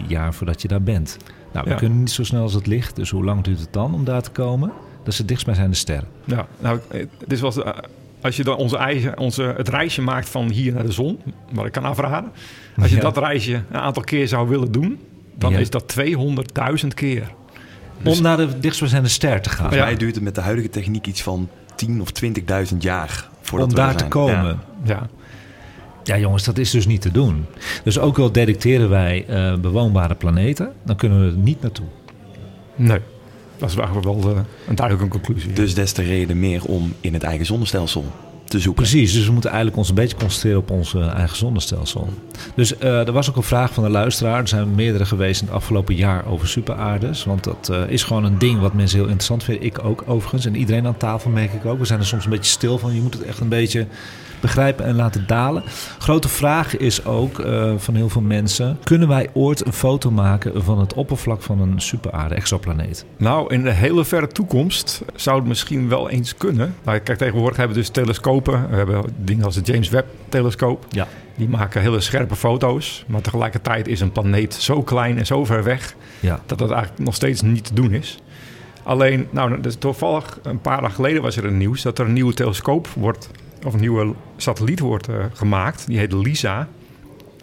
jaar voordat je daar bent. Nou, we Ja. kunnen niet zo snel als het licht, dus hoe lang duurt het dan om daar te komen? Dat is het dichtstbijzijnde sterren. Ja, nou, eh, het is wel, eh, als je dan onze eigen, onze, het reisje maakt van hier naar de zon, wat ik kan afraden. Als je Ja. dat reisje een aantal keer zou willen doen, dan Ja. is dat 200.000 keer. Dus- om naar de dichtstbijzijnde ster te gaan. Ja. mij duurt het met de huidige techniek iets van 10 of 20.000 jaar voordat om we daar te zijn. komen. Ja. Ja, Ja, jongens, dat is dus niet te doen. Dus ook al detecteren wij eh, bewoonbare planeten, dan kunnen we er niet naartoe. nee. Dat is eigenlijk wel eh, een duidelijke conclusie. Dus des te reden meer om in het eigen zonnestelsel te zoeken. Precies, dus we moeten eigenlijk ons een beetje concentreren op ons eh, eigen zonnestelsel. Dus eh, er was ook een vraag van de luisteraar. Er zijn meerdere geweest in het afgelopen jaar over superaardes. Want dat eh, is gewoon een ding wat mensen heel interessant vinden. Ik ook overigens. En iedereen aan tafel merk ik ook. We zijn er soms een beetje stil van. Je moet het echt een beetje begrijpen en laten dalen. Grote vraag is ook eh, van heel veel mensen. Kunnen wij ooit een foto maken van het oppervlak van een superaarde, exoplaneet? Nou, in de hele verre toekomst zou het misschien wel eens kunnen. Nou, kijk, tegenwoordig hebben we dus telescopen. We hebben dingen als de James Webb-telescoop. Ja. Die maken hele scherpe foto's. Maar tegelijkertijd is een planeet zo klein en zo ver weg... Ja. dat dat eigenlijk nog steeds niet te doen is. Alleen, nou, dus toevallig een paar dagen geleden was er een nieuws... dat er een nieuwe telescoop wordt... of een nieuwe satelliet wordt eh, gemaakt. Die heet LISA.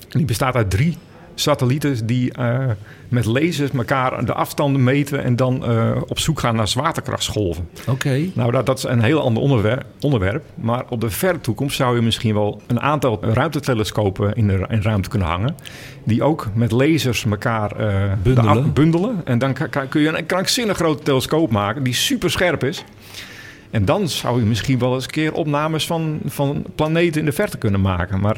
En die bestaat uit drie satellieten die eh, met lasers elkaar de afstanden meten... en dan eh, op zoek gaan naar zwaartekrachtsgolven. Oké. Nou, dat, dat is een heel ander onderwerp, onderwerp. Maar op de verre toekomst zou je misschien wel een aantal ruimtetelescopen in de in ruimte kunnen hangen. Die ook met lasers elkaar Bundelen. bundelen. En dan kun je een krankzinnig grote telescoop maken die super scherp is. En dan zou je misschien wel eens een keer opnames van, van planeten in de verte kunnen maken. Maar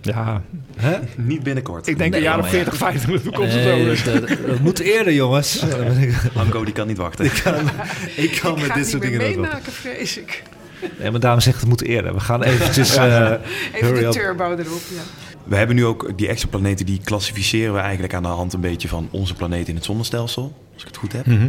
ja, Hè? Niet binnenkort. ik denk Nee, een jaar of maar ja. 40, 50 in de toekomst of zo. Nee, dat, dat- moet eerder, jongens. Hanko die kan niet wachten. ik kan Ik met ga dit soort dingen meemaken, vrees ik. Ja, mijn dame zegt het moet eerder. We gaan eventjes... eh, Even de up. turbo erop, ja. We hebben nu ook die exoplaneten, die klassificeren we eigenlijk aan de hand een beetje van onze planeet in het zonnestelsel. Als ik het goed heb. Mhm.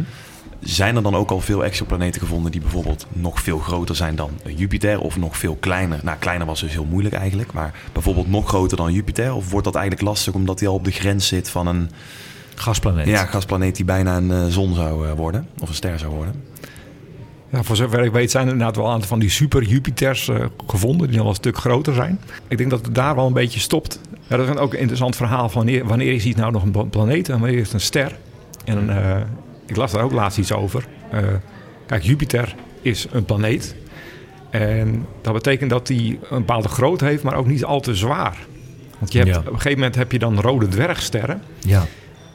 Zijn er dan ook al veel exoplaneten gevonden die bijvoorbeeld nog veel groter zijn dan Jupiter of nog veel kleiner? Nou, kleiner was dus heel moeilijk eigenlijk, maar bijvoorbeeld nog groter dan Jupiter? Of wordt dat eigenlijk lastig omdat hij al op de grens zit van een Gasplaneet. ja, gasplaneet die bijna een eh, zon zou eh, worden of een ster zou worden? Ja, voor zover ik weet zijn er inderdaad wel een aantal van die super Jupiters eh, gevonden, die wel een stuk groter zijn. Ik denk dat het daar wel een beetje stopt. Ja, dat is ook een interessant verhaal van wanneer, wanneer is iets nou nog een pla- planeet en wanneer is het een ster. En eh, ik las daar ook laatst iets over. Eh, kijk, Jupiter is een planeet. En dat betekent dat hij een bepaalde grootte heeft, maar ook niet al te zwaar. Want je hebt, Ja. op een gegeven moment heb je dan rode dwergsterren. Ja.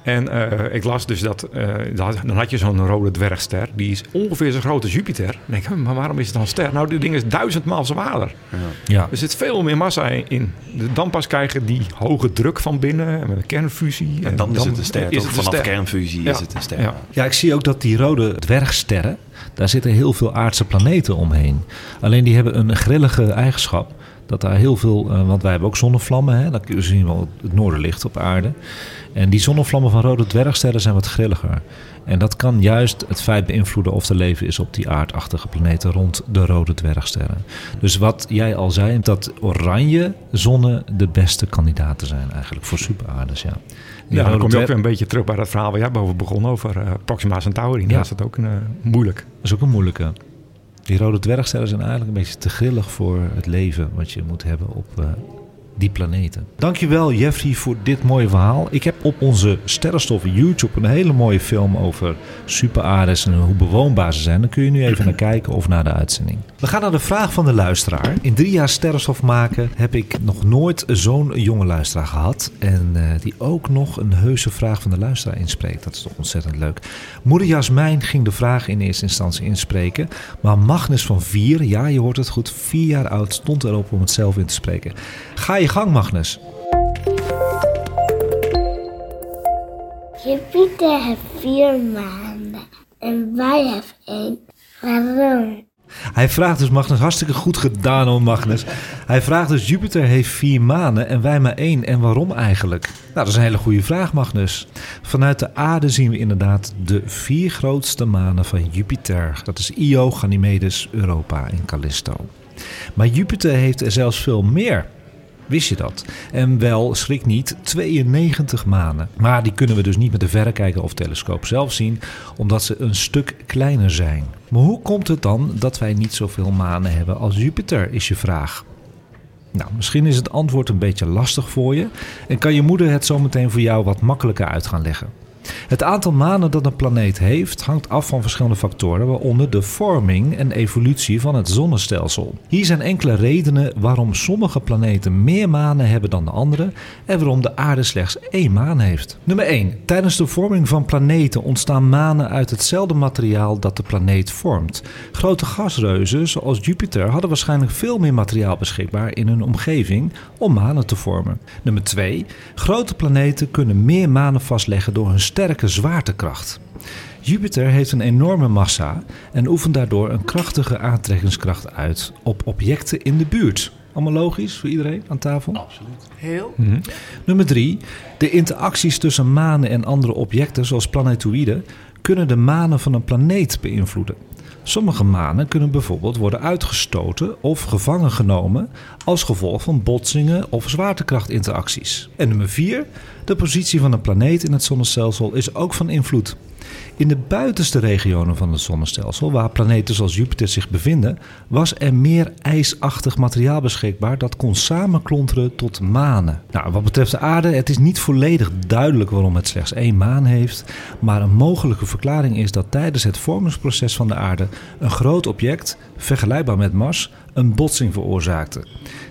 En eh, ik las dus dat, eh, dat- dan had je zo'n rode dwergster. Die is ongeveer zo groot als Jupiter. Dan denk ik, maar waarom is het dan een ster? Nou, die ding is duizendmaal zwaarder. Ja. Er zit veel meer massa in. Dan pas krijgen die hoge druk van binnen met een kernfusie. En dan is het een ster. is het Vanaf ster. kernfusie Ja. is het een ster. Ja. ja, ik zie ook dat die rode dwergsterren... daar zitten heel veel aardse planeten omheen. Alleen die hebben een grillige eigenschap... dat daar heel veel... eh, want wij hebben ook zonnevlammen. Hè? Dan zien wel het noorderlicht op aarde. En die zonnevlammen van rode dwergsterren zijn wat grilliger. En dat kan juist het feit beïnvloeden of er leven is op die aardachtige planeten rond de rode dwergsterren. Dus wat jij al zei, dat oranje zonnen de beste kandidaten zijn eigenlijk voor superaardes. Ja, Die Ja, dan kom je ook weer een beetje terug bij dat verhaal waar jij boven begon over eh, Proxima Centauri. Ja. Ja. is dat ook een, eh, moeilijk. Dat is ook een moeilijke. Die rode dwergsterren zijn eigenlijk een beetje te grillig voor het leven wat je moet hebben op, eh, die planeten. Dankjewel Jeffrey voor dit mooie verhaal. Ik heb op onze Sterrenstof YouTube een hele mooie film over superaardes en hoe bewoonbaar ze zijn. Dan kun je nu even naar kijken of naar de uitzending. We gaan naar de vraag van de luisteraar. In drie jaar Sterrenstof maken heb ik nog nooit zo'n jonge luisteraar gehad. En uh, die ook nog een heuse vraag van de luisteraar inspreekt. Dat is toch ontzettend leuk. Moeder Jasmijn ging de vraag in eerste instantie inspreken. Maar Magnus van vier, ja je hoort het goed, vier jaar oud, stond erop om het zelf in te spreken. Ga je gang Magnus. Jupiter heeft vier maanden en wij hebben één. Waarom? Hij vraagt dus, Magnus, hartstikke goed gedaan hoor Magnus. Hij vraagt dus, Jupiter heeft vier manen en wij maar één. En waarom eigenlijk? Nou, dat is een hele goede vraag, Magnus. Vanuit de aarde zien we inderdaad de vier grootste manen van Jupiter. Dat is Io, Ganymedes, Europa en Callisto. Maar Jupiter heeft er zelfs veel meer. Wist je dat? En wel, schrik niet, 92 manen. Maar die kunnen we dus niet met de verrekijker of telescoop zelf zien, omdat ze een stuk kleiner zijn. Maar hoe komt het dan dat wij niet zoveel manen hebben als Jupiter, is je vraag. Nou, misschien is het antwoord een beetje lastig voor je en kan je moeder het zometeen voor jou wat makkelijker uit gaan leggen. Het aantal manen dat een planeet heeft hangt af van verschillende factoren, waaronder de vorming en evolutie van het zonnestelsel. Hier zijn enkele redenen waarom sommige planeten meer manen hebben dan de andere en waarom de aarde slechts één maan heeft. Nummer 1. Tijdens de vorming van planeten ontstaan manen uit hetzelfde materiaal dat de planeet vormt. Grote gasreuzen zoals Jupiter hadden waarschijnlijk veel meer materiaal beschikbaar in hun omgeving om manen te vormen. Nummer 2. Grote planeten kunnen meer manen vastleggen door hun sterke zwaartekracht. Jupiter heeft een enorme massa en oefent daardoor een krachtige aantrekkingskracht uit op objecten in de buurt. Allemaal logisch voor iedereen aan tafel? Absoluut. Heel. Nummer 3. De interacties tussen manen en andere objecten, zoals planetoïden, kunnen de manen van een planeet beïnvloeden. Sommige manen kunnen bijvoorbeeld worden uitgestoten of gevangen genomen als gevolg van botsingen of zwaartekrachtinteracties. En nummer 4. De positie van een planeet in het zonnestelsel is ook van invloed. In de buitenste regionen van het zonnestelsel, waar planeten zoals Jupiter zich bevinden, was er meer ijsachtig materiaal beschikbaar dat kon samenklonteren tot manen. Nou, wat betreft de aarde, het is niet volledig duidelijk waarom het slechts één maan heeft, maar een mogelijke verklaring is dat tijdens het vormingsproces van de aarde een groot object, vergelijkbaar met Mars, een botsing veroorzaakte.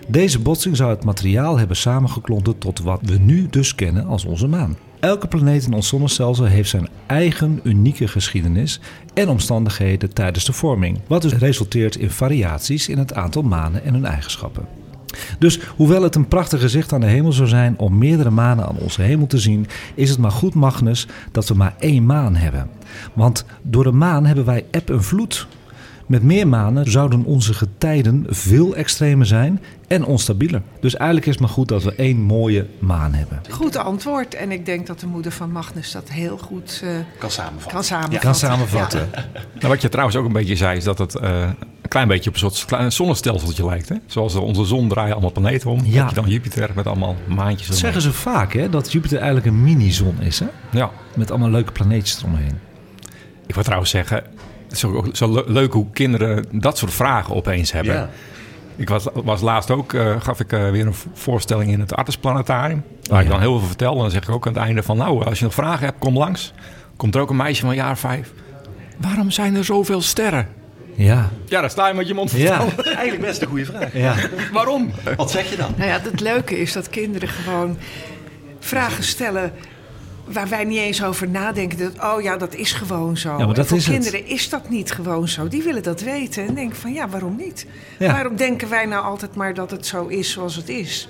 Deze botsing zou het materiaal hebben samengeklonterd tot wat we nu dus kennen als onze maan. Elke planeet in ons zonnestelsel heeft zijn eigen unieke geschiedenis en omstandigheden tijdens de vorming, wat dus resulteert in variaties in het aantal manen en hun eigenschappen. Dus hoewel het een prachtig gezicht aan de hemel zou zijn om meerdere manen aan onze hemel te zien, is het maar goed, Magnus, dat we maar één maan hebben. Want door de maan hebben wij eb en vloed. Met meer manen zouden onze getijden veel extremer zijn en onstabieler. Dus eigenlijk is het maar goed dat we één mooie maan hebben. Goed antwoord. En ik denk dat de moeder van Magnus dat heel goed eh, Kan samenvatten. kan samenvatten. Kan samenvatten. Nou, wat je trouwens ook een beetje zei, is dat het eh, een klein beetje op een soort klein zonnestelseltje lijkt. Hè? Zoals onze zon draaien allemaal planeten om. Ja. Heb je dan Jupiter met allemaal maantjes. Dat zeggen ze vaak, hè, dat Jupiter eigenlijk een mini-zon is, hè? Ja. Met allemaal leuke planeetjes eromheen. Ik wil trouwens zeggen, het is ook zo le- leuk hoe kinderen dat soort vragen opeens hebben. Ja. Ik was, was laatst ook, eh, gaf ik eh, weer een vo- voorstelling in het Artesplanetarium. Waar ik ja. dan heel veel vertel. En dan zeg ik ook aan het einde van, nou, als je nog vragen hebt, kom langs. Komt er ook een meisje van jaar vijf. Waarom zijn er zoveel sterren? Ja, Ja, daar sta je met je mond vol. ja, Eigenlijk best een goede vraag. ja. Waarom? Wat zeg je dan? Nou ja, het leuke is dat kinderen gewoon vragen stellen waar wij niet eens over nadenken. Dat, oh ja, dat is gewoon zo. maar dat en voor is het. kinderen is dat niet gewoon zo. Die willen dat weten en denken van ja, waarom niet? Ja. Waarom denken wij nou altijd maar dat het zo is zoals het is?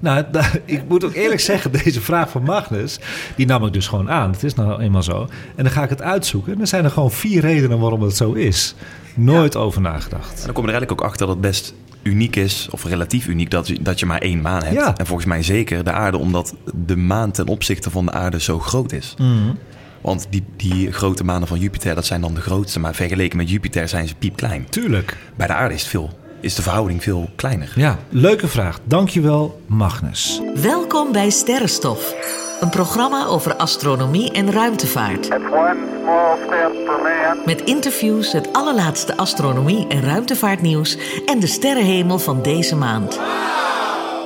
Nou, ik moet ook eerlijk zeggen, deze vraag van Magnus, die nam ik dus gewoon aan. Het is nou eenmaal zo. En dan ga ik het uitzoeken. En er zijn er gewoon vier redenen waarom het zo is. Nooit over nagedacht. En dan kom je er eigenlijk ook achter dat het best uniek is, of relatief uniek, dat je, dat je maar één maan hebt. Ja. En volgens mij zeker de aarde, omdat de maan ten opzichte van de aarde zo groot is. Mhm. Want die, die grote manen van Jupiter, dat zijn dan de grootste. Maar vergeleken met Jupiter zijn ze piepklein. Tuurlijk. Bij de aarde is, het veel, is de verhouding veel kleiner. Ja, leuke vraag. Dankjewel, Magnus. Welkom bij Sterrenstof, een programma over astronomie en ruimtevaart. It's one small step for man, Met interviews, het allerlaatste astronomie en ruimtevaartnieuws en de sterrenhemel van deze maand.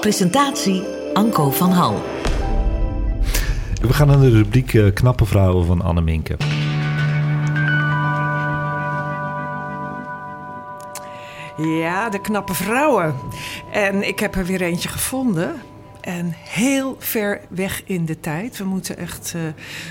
Presentatie Anko van Hal. We gaan naar de rubriek eh, Knappe Vrouwen van Anne Minke. Ja, de knappe vrouwen. En ik heb er weer eentje gevonden. En heel ver weg in de tijd. We moeten echt uh,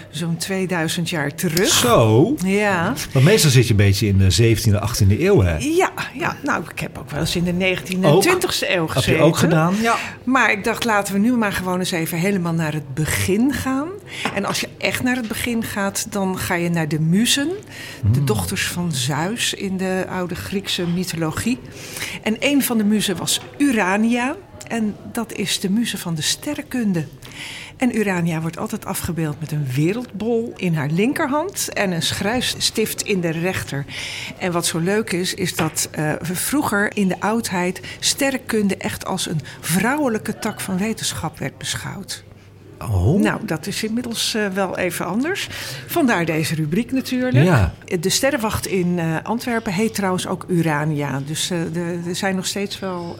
zo'n 2000 jaar terug. Zo? Ja. Maar meestal zit je een beetje in de 17e, 18e eeuw, hè? Ja, ja, nou, ik heb ook wel eens in de 19e en 20e eeuw gezeten. Heb je ook gedaan? Ja. Maar ik dacht, laten we nu maar gewoon eens even helemaal naar het begin gaan. En als je echt naar het begin gaat, dan ga je naar de muzen. De dochters van Zeus in de oude Griekse mythologie. En een van de muzen was Urania. En dat is de muze van de sterrenkunde. En Urania wordt altijd afgebeeld met een wereldbol in haar linkerhand en een schrijfstift in de rechter. En wat zo leuk is, is dat uh, vroeger in de oudheid sterrenkunde echt als een vrouwelijke tak van wetenschap werd beschouwd. Oh. Nou, dat is inmiddels uh, wel even anders. Vandaar deze rubriek natuurlijk. Ja. De sterrenwacht in uh, Antwerpen heet trouwens ook Urania. Dus uh, de, er zijn nog steeds wel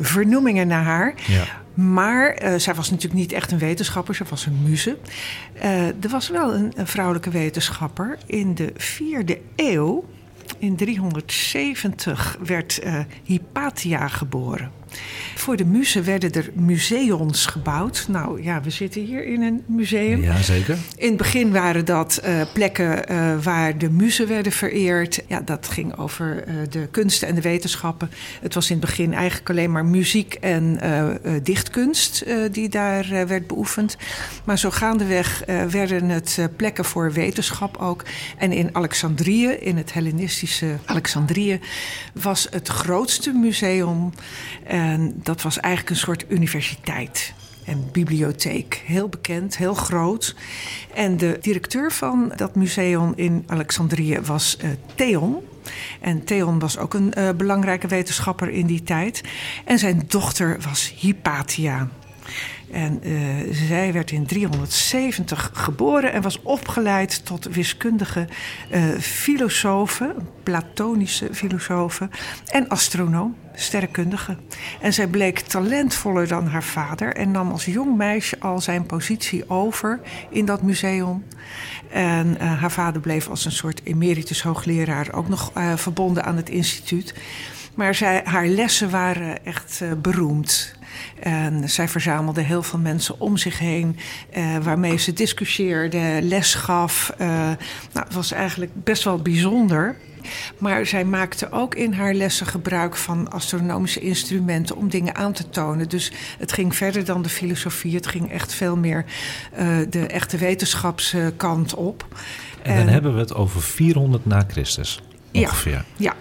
vernoemingen naar haar. Ja. Maar zij was natuurlijk niet echt een wetenschapper, ze was een muze. er was wel een, een vrouwelijke wetenschapper in de vierde eeuw. In 370 werd Hypatia geboren. Voor de muzen werden er museons gebouwd. Nou ja, we zitten hier in een museum. Ja, zeker. In het begin waren dat uh, plekken uh, waar de muzen werden vereerd. Ja, dat ging over uh, de kunsten en de wetenschappen. Het was in het begin eigenlijk alleen maar muziek en dichtkunst die daar werd beoefend. Maar zo gaandeweg werden het plekken voor wetenschap ook. En in Alexandrië, in het Hellenistische Alexandrië, was het grootste museum. En dat was eigenlijk een soort universiteit en bibliotheek. Heel bekend, heel groot. En de directeur van dat museum in Alexandrië was uh, Theon. En Theon was ook een uh, belangrijke wetenschapper in die tijd. En zijn dochter was Hypatia. En uh, zij werd in 370 geboren en was opgeleid tot wiskundige uh, filosofe, platonische filosofe en astronoom, sterrenkundige. En zij bleek talentvoller dan haar vader en nam als jong meisje al zijn positie over in dat museum. En uh, haar vader bleef als een soort emeritus hoogleraar ook nog verbonden aan het instituut. Maar zij, haar lessen waren echt beroemd. En zij verzamelde heel veel mensen om zich heen, uh, waarmee ze discussieerde, les gaf. Uh, nou, het was eigenlijk best wel bijzonder. Maar zij maakte ook in haar lessen gebruik van astronomische instrumenten om dingen aan te tonen. Dus het ging verder dan de filosofie. Het ging echt veel meer uh, de echte wetenschapskant op. En dan en, hebben we het over 400 na Christus ongeveer. Ja. ja.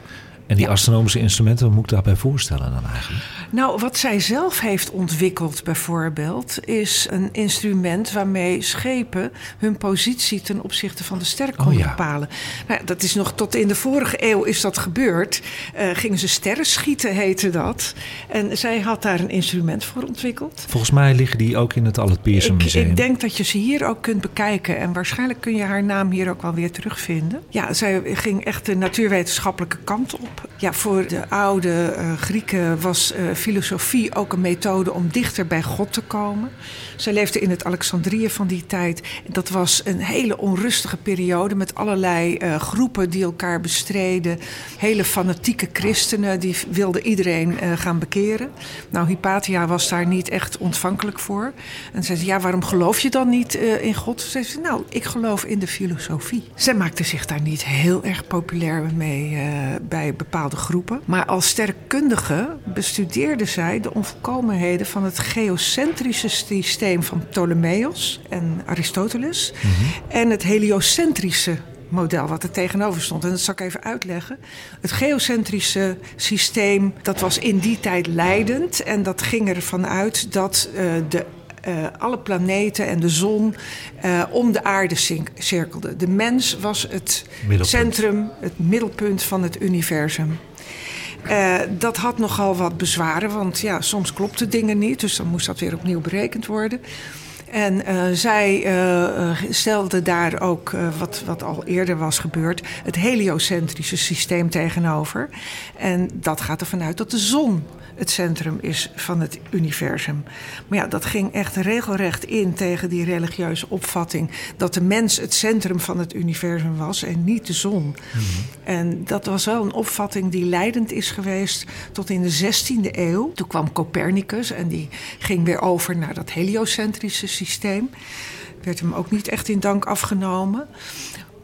En die ja. astronomische instrumenten, wat moet ik daarbij voorstellen dan eigenlijk? Nou, wat zij zelf heeft ontwikkeld bijvoorbeeld, is een instrument waarmee schepen hun positie ten opzichte van de ster konden oh, ja. bepalen. Nou, dat is nog tot in de vorige eeuw is dat gebeurd. Uh, gingen ze sterren schieten, heette dat. En zij had daar een instrument voor ontwikkeld. Volgens mij liggen die ook in het Albert Pierson Museum. Ik denk dat je ze hier ook kunt bekijken. En waarschijnlijk kun je haar naam hier ook wel weer terugvinden. Ja, zij ging echt de natuurwetenschappelijke kant op. Ja, voor de oude uh, Grieken was uh, filosofie ook een methode om dichter bij God te komen. Zij leefde in het Alexandrië van die tijd. Dat was een hele onrustige periode met allerlei uh, groepen die elkaar bestreden. Hele fanatieke christenen die wilden iedereen uh, gaan bekeren. Nou, Hypatia was daar niet echt ontvankelijk voor. En zei ze, ja, waarom geloof je dan niet uh, in God? Ze zei, nou, ik geloof in de filosofie. Zij maakte zich daar niet heel erg populair mee bij bepaalde groepen. Maar als sterrenkundige bestudeerde zij de onvolkomenheden van het geocentrische systeem van Ptolemeus en Aristoteles. Mhm. En het heliocentrische model wat er tegenover stond. En dat zal ik even uitleggen. Het geocentrische systeem, dat was in die tijd leidend. En dat ging ervan uit dat uh, de uh, alle planeten en de zon uh, om de aarde cirkelden. De mens was het middelpunt. centrum, het middelpunt van het universum. Uh, dat had nogal wat bezwaren, want ja, soms klopten dingen niet, dus dan moest dat weer opnieuw berekend worden. En uh, zij uh, stelde daar ook, uh, wat, wat al eerder was gebeurd, het heliocentrische systeem tegenover. En dat gaat ervan uit dat de zon het centrum is van het universum. Maar ja, dat ging echt regelrecht in tegen die religieuze opvatting dat de mens het centrum van het universum was en niet de zon. Mm -hmm. En dat was wel een opvatting die leidend is geweest tot in de 16e eeuw. Toen kwam Copernicus en die ging weer over naar dat heliocentrische systeem. Werd hem ook niet echt in dank afgenomen.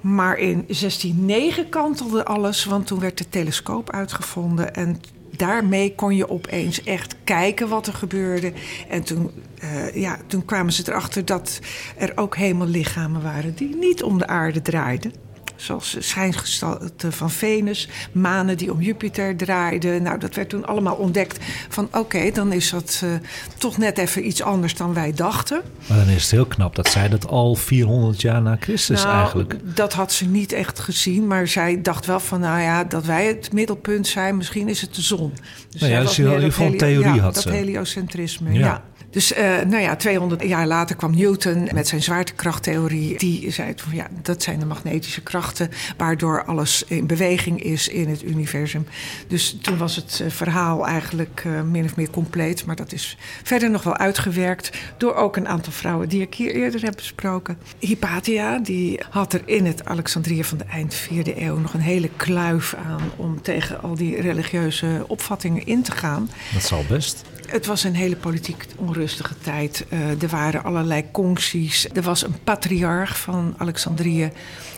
Maar in 1609 kantelde alles, want toen werd de telescoop uitgevonden. En daarmee kon je opeens echt kijken wat er gebeurde. En toen, uh, ja, toen kwamen ze erachter dat er ook hemellichamen waren die niet om de aarde draaiden. Zoals schijngestalten van Venus, manen die om Jupiter draaiden. Nou, dat werd toen allemaal ontdekt van oké, okay, dan is dat uh, toch net even iets anders dan wij dachten. Maar dan is het heel knap dat zij dat al 400 jaar na Christus nou, eigenlijk. Dat had ze niet echt gezien, maar zij dacht wel van nou ja, dat wij het middelpunt zijn, misschien is het de zon. Dus nou ja, ieder geval een theorie ja, had dat ze. heliocentrisme, ja. ja. Dus uh, nou ja, 200 jaar later kwam Newton met zijn zwaartekrachttheorie. Die zei van ja, dat zijn de magnetische krachten waardoor alles in beweging is in het universum. Dus toen was het uh, verhaal eigenlijk uh, min of meer compleet. Maar dat is verder nog wel uitgewerkt door ook een aantal vrouwen die ik hier eerder heb besproken. Hypatia, die had er in het Alexandrië van de eind 4e eeuw nog een hele kluif aan om tegen al die religieuze opvattingen in te gaan. Dat zal best. Het was een hele politiek onrustige tijd. Uh, er waren allerlei concties. Er was een patriarch van Alexandrië,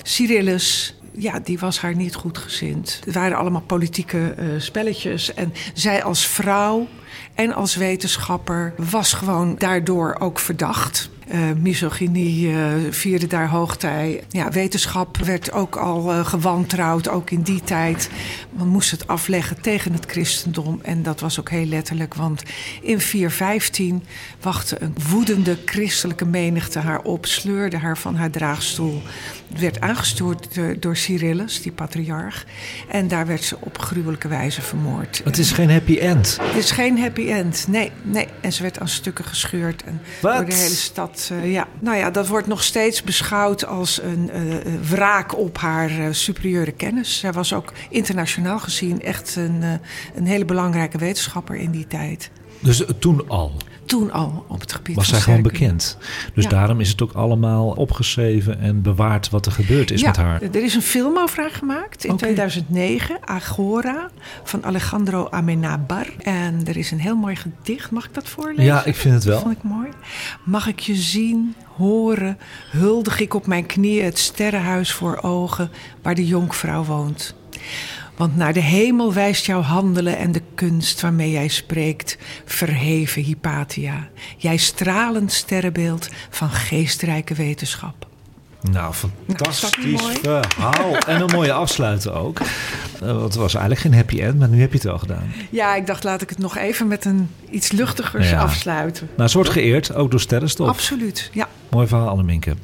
Cyrillus. Ja, die was haar niet goed gezind. Er waren allemaal politieke uh, spelletjes. En zij als vrouw en als wetenschapper was gewoon daardoor ook verdacht. Uh, misogynie uh, vierde daar hoogtij. Ja, wetenschap werd ook al uh, gewantrouwd, ook in die tijd. Men moest het afleggen tegen het christendom. En dat was ook heel letterlijk, want in 415 wachtte een woedende christelijke menigte haar op, sleurde haar van haar draagstoel. Werd aangestuurd door Cyrillus, die patriarch. En daar werd ze op gruwelijke wijze vermoord. Het is geen happy end. Het is geen happy end, nee. nee. En ze werd aan stukken gescheurd en door de hele stad. Uh, ja. Nou ja, dat wordt nog steeds beschouwd als een uh, wraak op haar uh, superieure kennis. Zij was ook internationaal gezien echt een, een hele belangrijke wetenschapper in die tijd. Dus toen al? Toen al op het gebied was van zij gewoon bekend. Dus Ja. daarom is het ook allemaal opgeschreven en bewaard wat er gebeurd is ja, met haar. Er is een film over haar gemaakt in Oké. 2009, Agora, van Alejandro Amenabar. En er is een heel mooi gedicht. Mag ik dat voorlezen? Ja, ik vind het wel. Dat vond ik mooi. Mag ik je zien, horen, huldig ik op mijn knieën het sterrenhuis voor ogen waar de jonkvrouw woont. Want naar de hemel wijst jouw handelen en de kunst waarmee jij spreekt, verheven Hypatia. Jij stralend sterrenbeeld van geestrijke wetenschap. Nou, fantastisch mooi? verhaal. en een mooie afsluiten ook. Eh, want het was eigenlijk geen happy end, maar nu heb je het wel gedaan. Ja, ik dacht laat ik het nog even met een iets luchtigers Ja. afsluiten. Nou, ze wordt geëerd, ook door Sterrenstof. Absoluut, ja. Mooi verhaal, Anneminke.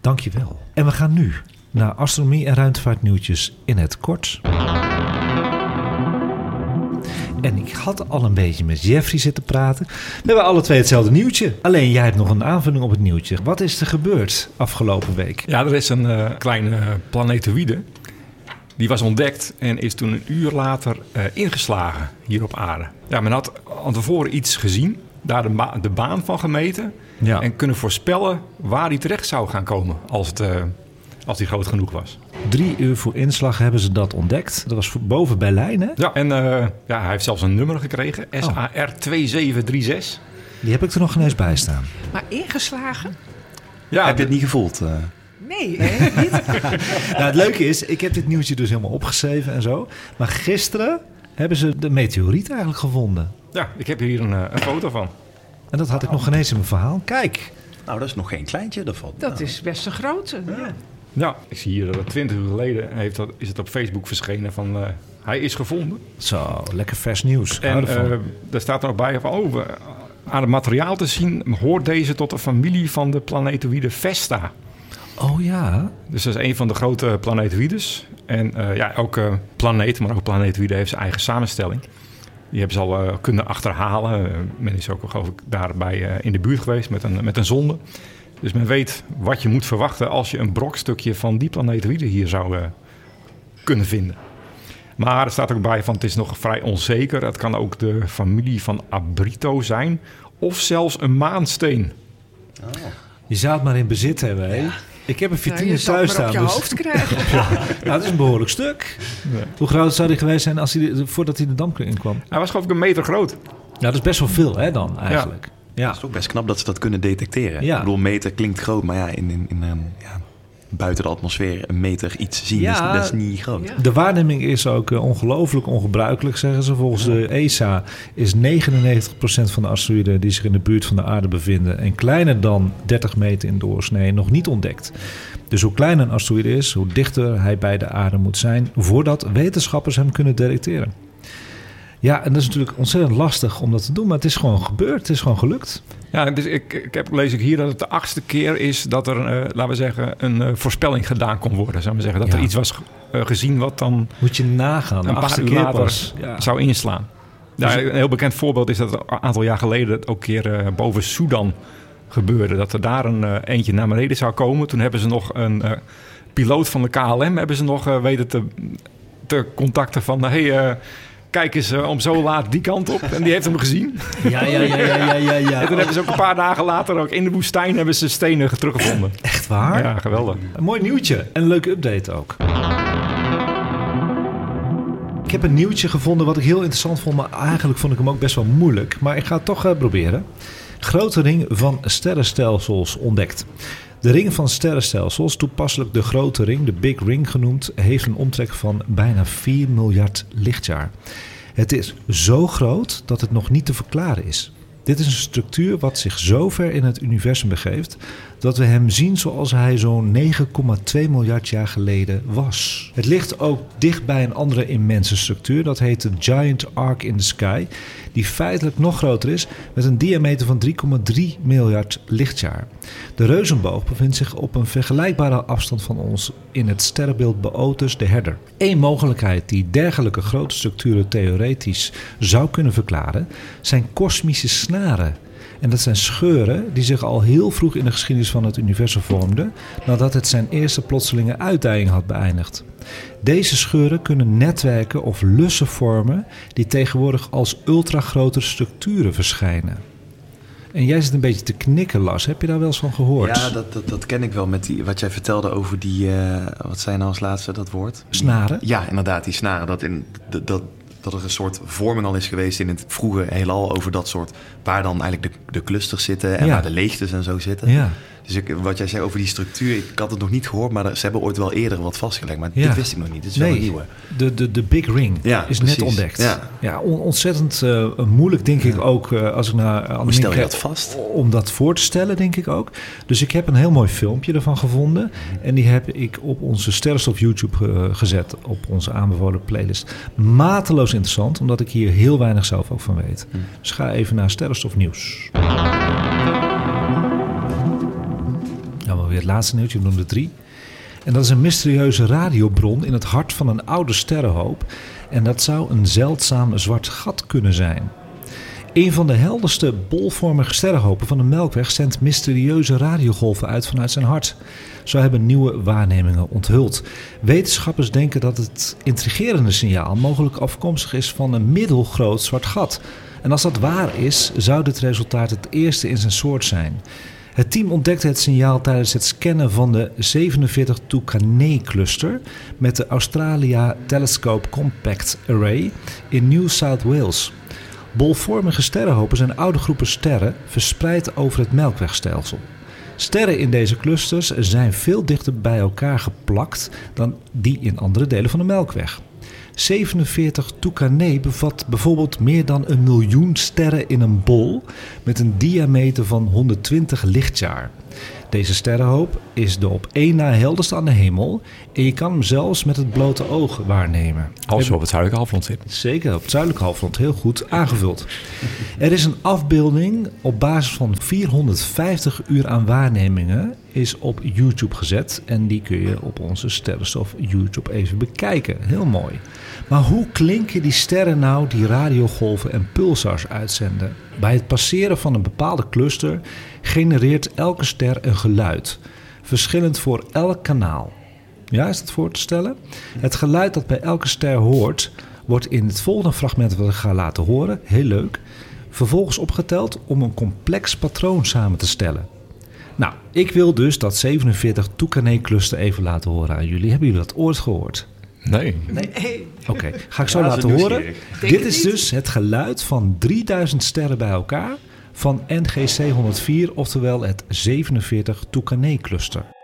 Dank je wel. En we gaan nu naar astronomie- en ruimtevaartnieuwtjes in het kort. En ik had al een beetje met Jeffrey zitten praten. We hebben alle twee hetzelfde nieuwtje. Alleen jij hebt nog een aanvulling op het nieuwtje. Wat is er gebeurd afgelopen week? Ja, er is een eh, kleine planetoïde. Die was ontdekt en is toen een uur later eh, ingeslagen hier op aarde. Ja, men had van tevoren iets gezien, daar de, ba- de baan van gemeten. Ja. En kunnen voorspellen waar die terecht zou gaan komen als, het, eh, als die groot genoeg was. Drie uur voor inslag hebben ze dat ontdekt. Dat was boven Berlijn, hè? Ja, en eh, ja, hij heeft zelfs een nummer gekregen, SAR2736. Die heb ik er nog ineens bij staan. Maar ingeslagen? Ja, Heb je het niet gevoeld? eh? Nee, hè? niet. Nou, het leuke is, ik heb dit nieuwtje dus helemaal opgeschreven en zo. Maar gisteren hebben ze de meteoriet eigenlijk gevonden. ja, ik heb hier een, eh, een foto van. En dat had ik nog ineens in mijn verhaal. Kijk, Nou, dat is nog geen kleintje. Dat valt. Dat nou. is best een grote. Ja. Ja, ik zie hier dat het 20 uur geleden heeft dat, is het op Facebook verschenen van eh, hij is gevonden. zo, lekker vers nieuws. En eh daar staat er nog bij van, oh, aan het materiaal te zien hoort deze tot de familie van de planetoïde Vesta. oh ja, Dus dat is een van de grote planetoïdes. En eh, ja, elke planeet, maar ook planetoïde heeft zijn eigen samenstelling. Die hebben ze al kunnen achterhalen. Men is ook, geloof ik, daarbij in de buurt geweest met een, met een zonde. Dus men weet wat je moet verwachten als je een brokstukje van die planetoïde hier zou eh, kunnen vinden. Maar er staat ook bij van het is nog vrij onzeker. Het kan ook de familie van Abrito zijn. Of zelfs een maansteen. Je zou het maar in bezit hebben, hè? Ik heb een Nou, vitrine je zal thuis staan. op je dus- hoofd krijgen. Nou, dat is een behoorlijk stuk. Hoe groot zou die geweest zijn als hij, voordat hij de dam in kwam? Hij was geloof ik een meter groot. Ja, dat is best wel veel, hè, dan eigenlijk. Ja. Het is ook best knap dat ze dat kunnen detecteren. Ja. Ik bedoel, een meter klinkt groot, maar ja, in, in, in, ehm, ja, buiten de atmosfeer een meter iets zien, Ja. is, dat is niet groot. Ja. De waarneming is ook eh, ongelooflijk ongebruikelijk, zeggen ze. Volgens de ESA is 99% van de asteroïden die zich in de buurt van de aarde bevinden en kleiner dan 30 meter in doorsnee nog niet ontdekt. Dus hoe kleiner een asteroïde is, hoe dichter hij bij de aarde moet zijn voordat wetenschappers hem kunnen detecteren. Ja, en dat is natuurlijk ontzettend lastig om dat te doen, maar het is gewoon gebeurd. Het is gewoon gelukt. Ja, dus ik, ik heb, lees ik hier dat het de achtste keer is dat er, eh, laten we zeggen, een eh, voorspelling gedaan kon worden. Zou we zeggen. Dat Ja. er iets was eh, gezien wat dan Moet je nagaan. een paar keer later pas. Ja. zou inslaan. Ja, een heel bekend voorbeeld is dat een aantal jaar geleden het ook een keer boven Sudan gebeurde. Dat er daar een eentje naar beneden zou komen. Toen hebben ze nog een piloot van de KLM hebben ze nog weten te, te contacten van... hey, kijk eens eh, om zo laat die kant op. En die heeft hem gezien. Ja, ja, ja, ja, ja, ja, ja. En toen hebben ze ook een paar dagen later ook in de woestijn hebben ze stenen teruggevonden. Echt waar? Ja, geweldig. Een mooi nieuwtje en een leuke update ook. Ik heb een nieuwtje gevonden wat ik heel interessant vond, maar eigenlijk vond ik hem ook best wel moeilijk. Maar ik ga het toch eh, proberen. Grote ring van sterrenstelsels ontdekt. De ring van sterrenstelsels, toepasselijk de grote ring, de Big Ring genoemd, heeft een omtrek van bijna 4 miljard lichtjaar. Het is zo groot dat het nog niet te verklaren is. Dit is een structuur wat zich zo ver in het universum begeeft dat we hem zien zoals hij zo'n 9,2 miljard jaar geleden was. Het ligt ook dicht bij een andere immense structuur, dat heet de Giant Arc in the Sky, die feitelijk nog groter is met een diameter van 3,3 miljard lichtjaar. De reuzenboog bevindt zich op een vergelijkbare afstand van ons in het sterrenbeeld Boötus de Herder. Eén mogelijkheid die dergelijke grote structuren theoretisch zou kunnen verklaren, zijn kosmische snaren. En dat zijn scheuren die zich al heel vroeg in de geschiedenis van het universum vormden, nadat het zijn eerste plotselinge uitdijing had beëindigd. Deze scheuren kunnen netwerken of lussen vormen die tegenwoordig als ultragrote structuren verschijnen. En jij zit een beetje te knikken, Lars. Heb je daar wel eens van gehoord? Ja, dat, dat, dat ken ik wel met die, wat jij vertelde over die, eh, wat zei nou als laatste dat woord? Snaren? ja, inderdaad, die snaren. Dat, in, dat, dat, dat er een soort vorming al is geweest in het vroege heelal over dat soort, waar dan eigenlijk de, de clusters zitten en Ja. waar de leegtes en zo zitten. Ja. Dus ik, wat jij zei over die structuur, ik had het nog niet gehoord, maar ze hebben ooit wel eerder wat vastgelegd. Maar Ja. dit wist ik nog niet, dit is wel een nieuwe. de, de, de Big Ring Ja, is precies. net ontdekt. Ja. on- ontzettend eh, moeilijk, denk ik ook, eh, als ik naar Hoe Annemiek stel je dat vast? Om dat voor te stellen, denk ik ook. Dus ik heb een heel mooi filmpje ervan gevonden. En die heb ik op onze Sterrenstof YouTube ge- gezet, op onze aanbevolen playlist. Mateloos interessant, omdat ik hier heel weinig zelf ook van weet. Dus ga even naar Sterrenstof Nieuws. Het laatste nieuwtje, we er drie. En dat is een mysterieuze radiobron in het hart van een oude sterrenhoop. En dat zou een zeldzaam zwart gat kunnen zijn. Een van de helderste bolvormige sterrenhopen van de Melkweg zendt mysterieuze radiogolven uit vanuit zijn hart. Zo hebben nieuwe waarnemingen onthuld. Wetenschappers denken dat het intrigerende signaal mogelijk afkomstig is van een middelgroot zwart gat. En als dat waar is, zou dit resultaat het eerste in zijn soort zijn. Het team ontdekte het signaal tijdens het scannen van de 47 Tucanae-cluster met de Australia Telescope Compact Array in New South Wales. Bolvormige sterrenhopen zijn oude groepen sterren verspreid over het Melkwegstelsel. Sterren in deze clusters zijn veel dichter bij elkaar geplakt dan die in andere delen van de Melkweg. 47 Tucanae bevat bijvoorbeeld meer dan een miljoen sterren in een bol met een diameter van 120 lichtjaar. Deze sterrenhoop is de op één na helderste aan de hemel en je kan hem zelfs met het blote oog waarnemen. Als je op het zuidelijke halfrond zit. Zeker, op het zuidelijke halfrond heel goed aangevuld. Er is een afbeelding op basis van 450 uur aan waarnemingen is op YouTube gezet. En die kun je op onze Sterrenstof YouTube even bekijken. Heel mooi. Maar hoe klinken die sterren nou die radiogolven en pulsars uitzenden? Bij het passeren van een bepaalde cluster genereert elke ster een geluid. Verschillend voor elk kanaal. Ja, is dat voor te stellen? Het geluid dat bij elke ster hoort, wordt in het volgende fragment wat ik ga laten horen, heel leuk, vervolgens opgeteld om een complex patroon samen te stellen. Nou, ik wil dus dat 47 Toucanet-cluster even laten horen aan jullie. Hebben jullie dat ooit gehoord? Nee. Nee. Oké, ga ik zo Ja, laten horen. Dit is niet. dus het geluid van 3000 sterren bij elkaar van NGC 104, oftewel het 47 Toucanet-cluster. Het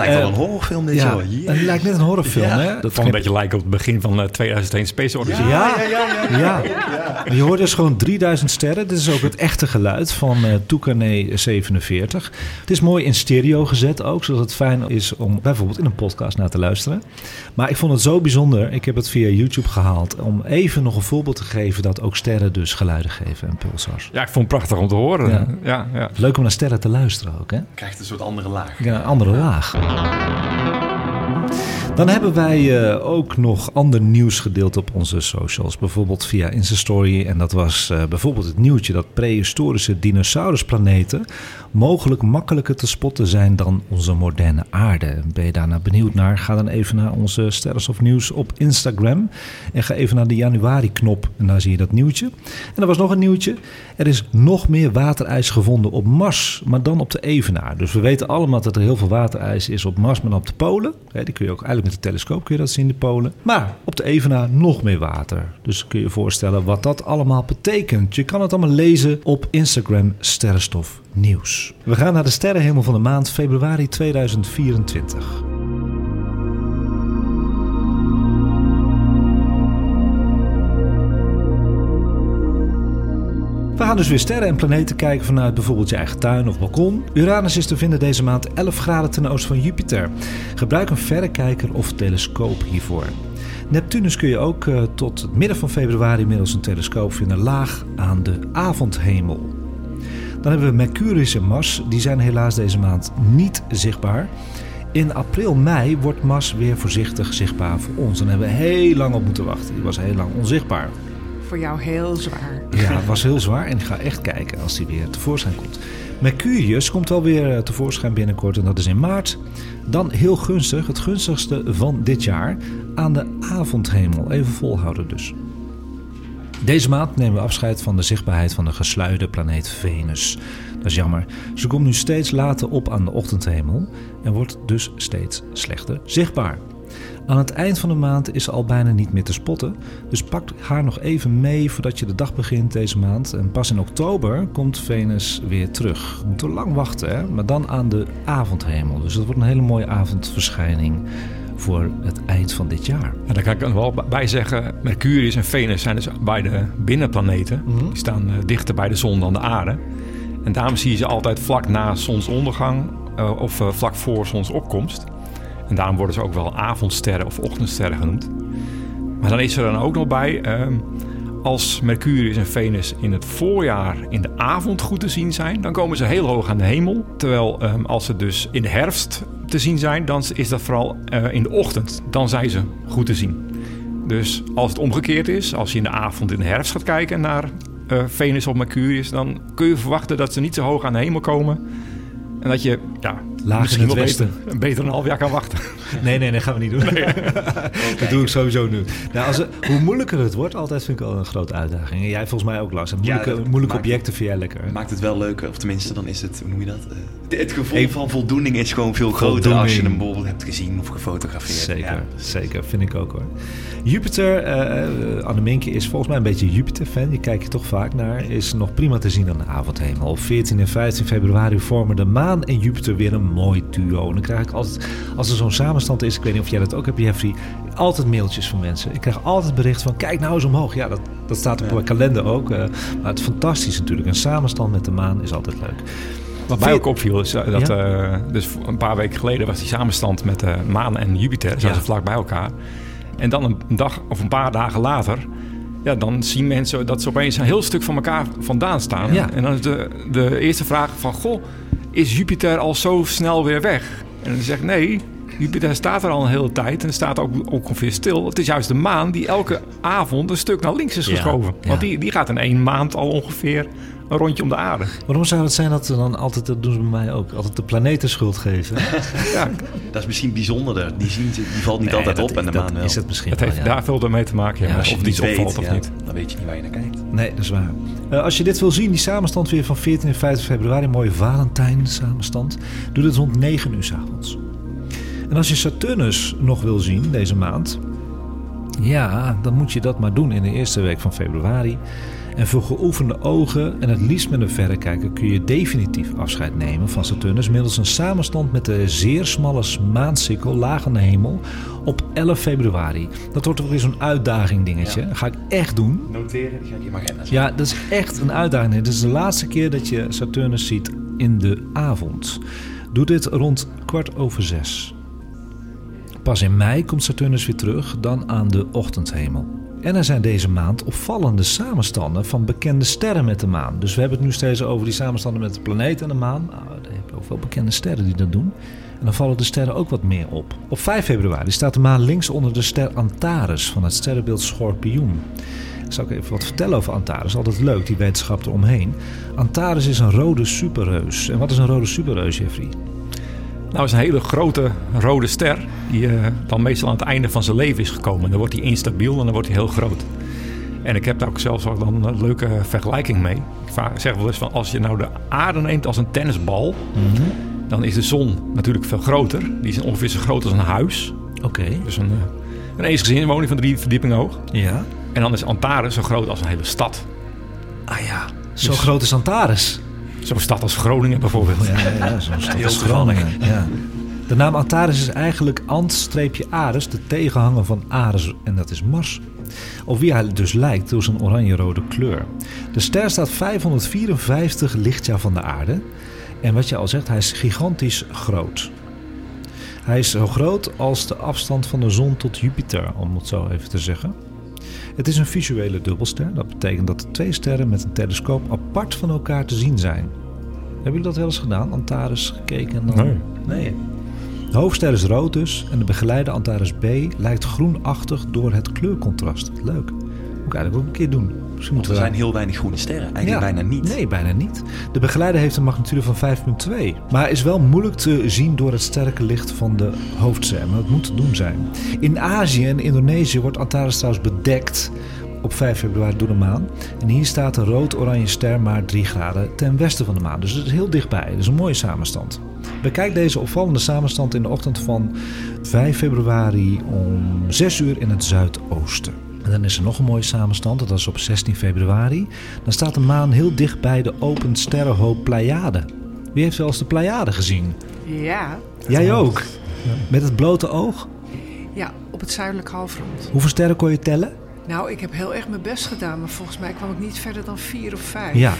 lijkt wel Eh, een horrorfilm dit Ja, zo. het lijkt net een horrorfilm, Ja. hè? Dat vond een beetje lijken op het begin van eh, 2001 Space Odyssey. Ja, ja, Je hoort dus gewoon 3000 sterren. Dit is ook het echte geluid van eh Toucanet 47. Het is mooi in stereo gezet ook, zodat het fijn is om bijvoorbeeld in een podcast naar te luisteren. Maar ik vond het zo bijzonder, ik heb het via YouTube gehaald, om even nog een voorbeeld te geven dat ook sterren dus geluiden geven en pulsars. Ja, ik vond het prachtig om te horen. Ja. Ja, ja. Leuk om naar sterren te luisteren ook, hè? Krijgt een soort andere laag. Ja, een andere laag. Dan hebben wij eh, ook nog ander nieuws gedeeld op onze socials. Bijvoorbeeld via Instastory. En dat was eh, bijvoorbeeld het nieuwtje dat prehistorische dinosaurusplaneten mogelijk makkelijker te spotten zijn dan onze moderne aarde. Ben je daarna benieuwd naar? Ga dan even naar onze Sterrenstof Nieuws op Instagram. En ga even naar de januari-knop en daar zie je dat nieuwtje. En er was nog een nieuwtje. Er is nog meer waterijs gevonden op Mars, maar dan op de Evenaar. Dus we weten allemaal dat er heel veel waterijs is op Mars, maar dan op de Polen. Die kun je ook eigenlijk met de telescoop kun je dat zien, de Polen. Maar op de Evenaar nog meer water. Dus kun je je voorstellen wat dat allemaal betekent. Je kan het allemaal lezen op Instagram Sterrenstof Nieuws. We gaan naar de sterrenhemel van de maand februari 2024. We gaan dus weer sterren en planeten kijken vanuit bijvoorbeeld je eigen tuin of balkon. Uranus is te vinden deze maand 11 graden ten oosten van Jupiter. Gebruik een verrekijker of telescoop hiervoor. Neptunus kun je ook eh, tot het midden van februari middels een telescoop vinden laag aan de avondhemel. Dan hebben we Mercurius en Mars, die zijn helaas deze maand niet zichtbaar. In april, mei wordt Mars weer voorzichtig zichtbaar voor ons. Daar hebben we heel lang op moeten wachten. Die was heel lang onzichtbaar. Voor jou heel zwaar. Ja, het was heel zwaar en ik ga echt kijken als die weer tevoorschijn komt. Mercurius komt wel weer eh, tevoorschijn binnenkort en dat is in maart. Dan heel gunstig, het gunstigste van dit jaar, aan de avondhemel. Even volhouden dus. Deze maand nemen we afscheid van de zichtbaarheid van de gesluide planeet Venus. Dat is jammer. Ze komt nu steeds later op aan de ochtendhemel en wordt dus steeds slechter zichtbaar. Aan het eind van de maand is ze al bijna niet meer te spotten, dus pak haar nog even mee voordat je de dag begint deze maand. En pas in oktober komt Venus weer terug. Moeten lang wachten, hè? maar dan aan de avondhemel. Dus dat wordt een hele mooie avondverschijning voor het eind van dit jaar. En daar kan ik er wel bij zeggen, Mercurius en Venus zijn dus beide binnenplaneten. Mhm. Die staan eh, dichter bij de zon dan de aarde. En daarom zie je ze altijd vlak na zonsondergang eh, of eh, vlak voor zonsopkomst. En daarom worden ze ook wel avondsterren of ochtendsterren genoemd. Maar dan is er dan ook nog bij, ehm, als Mercurius en Venus in het voorjaar in de avond goed te zien zijn, dan komen ze heel hoog aan de hemel. Terwijl ehm, als ze dus in de herfst te zien zijn, dan is dat vooral eh, in de ochtend. Dan zijn ze goed te zien. Dus als het omgekeerd is, als je in de avond in de herfst gaat kijken naar eh, Venus of Mercurius, dan kun je verwachten dat ze niet zo hoog aan de hemel komen. En dat je ja, Laag misschien in het westen. beter, beter een half jaar kan wachten. Nee, nee, dat gaan we niet doen. dat doe ik sowieso nu. Nou, als het- hoe moeilijker het wordt, altijd vind ik al een grote uitdaging. En jij volgens mij ook, Lars. En Moeilijke, moeilijke objecten vind jij lekker. Maakt het wel leuker, of tenminste, dan is het, hoe noem je dat? Eh, het gevoel van voldoening is gewoon veel groter als je hem bijvoorbeeld hebt gezien of gefotografeerd. Zeker, Ja. zeker. Vind ik ook hoor. Jupiter, Minke is volgens mij een beetje Jupiter-fan. Je kijkt er toch vaak naar. Is nog prima te zien aan de avondhemel. Op 14 en 15 februari vormen de maan en Jupiter weer een mooi duo. En dan krijg ik altijd, als er zo'n samenstand is, ik weet niet of jij dat ook hebt, Jeffrey. altijd mailtjes van mensen. Ik krijg altijd bericht van, kijk nou eens omhoog. Ja, dat, dat staat op Ja. mijn kalender ook. eh, maar het is fantastisch natuurlijk. Een samenstand met de maan is altijd leuk. Wat mij ook opviel is eh, dat Ja? eh, dus een paar weken geleden was die samenstand met de maan en Jupiter. Zaten Ja. ze vlak bij elkaar. En dan een dag of een paar dagen later, ja, dan zien mensen dat ze opeens een heel stuk van elkaar vandaan staan. Ja. En dan is de, de eerste vraag van, goh, is Jupiter al zo snel weer weg? En dan zeg ik, nee, Jupiter staat er al een hele tijd en staat ook, ook ongeveer stil. Het is juist de maan die elke avond een stuk naar links is geschoven. ja. Want die, die gaat in één maand al ongeveer een rondje om de aarde. Waarom zou het zijn dat ze dan altijd, dat doen ze bij mij ook, altijd de planeten schuld geven? Ja, Dat is misschien bijzonderder. Die, zien ze, die valt niet Nee, altijd dat- op en de dat maan wel. is het misschien Het wel, heeft ja. daar veel mee te maken. Ja, Ja, of niet opvalt weet, of ja, niet. dan weet je niet waar je naar kijkt. Nee, dat is waar. Eh, als je dit wil zien, die samenstand weer van 14 en 15 februari, een mooie Valentijn samenstand, doe dit rond 9 uur 's avonds. En als je Saturnus nog wil zien deze maand, ja, dan moet je dat maar doen in de eerste week van februari. En voor geoefende ogen en het liefst met een verrekijker kun je definitief afscheid nemen van Saturnus middels een samenstand met de zeer smalle maansikkel laag aan de hemel op 11 februari. Dat wordt toch weer zo'n uitdaging dingetje. Ga ik echt doen. Noteren, die ga ik in mijn agenda. Ja, dat is echt een uitdaging. Het is de laatste keer dat je Saturnus ziet in de avond. Doe dit rond kwart over zes. Pas in mei komt Saturnus weer terug, dan aan de ochtendhemel. En er zijn deze maand opvallende samenstanden van bekende sterren met de maan. Dus we hebben het nu steeds over die samenstanden met de planeet en de maan. Nou, heb je ook wel bekende sterren die dat doen. En dan vallen de sterren ook wat meer op. Op 5 februari staat de maan links onder de ster Antares van het sterrenbeeld Schorpioen. Ik zal ik even wat vertellen over Antares. Altijd leuk, die wetenschap eromheen. Antares is een rode superreus. En wat is een rode superreus, Jeffrey? Nou, is een hele grote rode ster die eh, dan meestal aan het einde van zijn leven is gekomen. Dan wordt hij instabiel en dan wordt hij heel groot. En ik heb daar ook zelfs dan een leuke vergelijking mee. Ik zeg wel eens van als je nou de aarde neemt als een tennisbal, dan is de zon natuurlijk veel groter. Die is ongeveer zo groot als een huis. Oké. Dus een, eh, een eensgezinswoning van drie verdiepingen hoog. Ja. En dan is Antares zo groot als een hele stad. Ah ja. Zo Dus- groot is Antares. Zo'n stad als Groningen bijvoorbeeld. Ja, zo'n stad als. Groningen. Ja. De naam Antares is eigenlijk Ant-Ares, de tegenhanger van Ares, en dat is Mars. Op wie hij dus lijkt door zijn oranje-rode kleur. De ster staat 554 lichtjaar van de aarde. En wat je al zegt, hij is gigantisch groot. Hij is zo groot als de afstand van de zon tot Jupiter, om het zo even te zeggen. Het is een visuele dubbelster. Dat betekent dat de twee sterren met een telescoop apart van elkaar te zien zijn. Hebben jullie dat wel eens gedaan? Antares gekeken en dan... Nee. Nee. De hoofdster is rood dus en de begeleide Antares B lijkt groenachtig door het kleurcontrast. Leuk. Ook een keer doen. Misschien moeten er we zijn heel weinig groene sterren. Eigenlijk Ja. bijna niet. Nee, bijna niet. De begeleider heeft een magnitude van 5,2. Maar is wel moeilijk te zien door het sterke licht van de hoofdster. Maar het moet te doen zijn. In Azië en Indonesië wordt Antares trouwens bedekt op 5 februari door de maan. En hier staat de rood-oranje ster maar 3 graden ten westen van de maan. Dus het is heel dichtbij. Het is een mooie samenstand. Bekijk deze opvallende samenstand in de ochtend van 5 februari om 6 uur in het zuidoosten. En dan is er nog een mooie samenstand, dat is op 16 februari. Dan staat de maan heel dicht bij de open sterrenhoop Pleiade. Wie heeft wel eens de Pleiade gezien? Ja, Jij ook? Met het blote oog? ja, op het zuidelijk halfrond. Hoeveel sterren kon je tellen? Nou, ik heb heel erg mijn best gedaan, maar volgens mij kwam ik niet verder dan vier of vijf. Ja.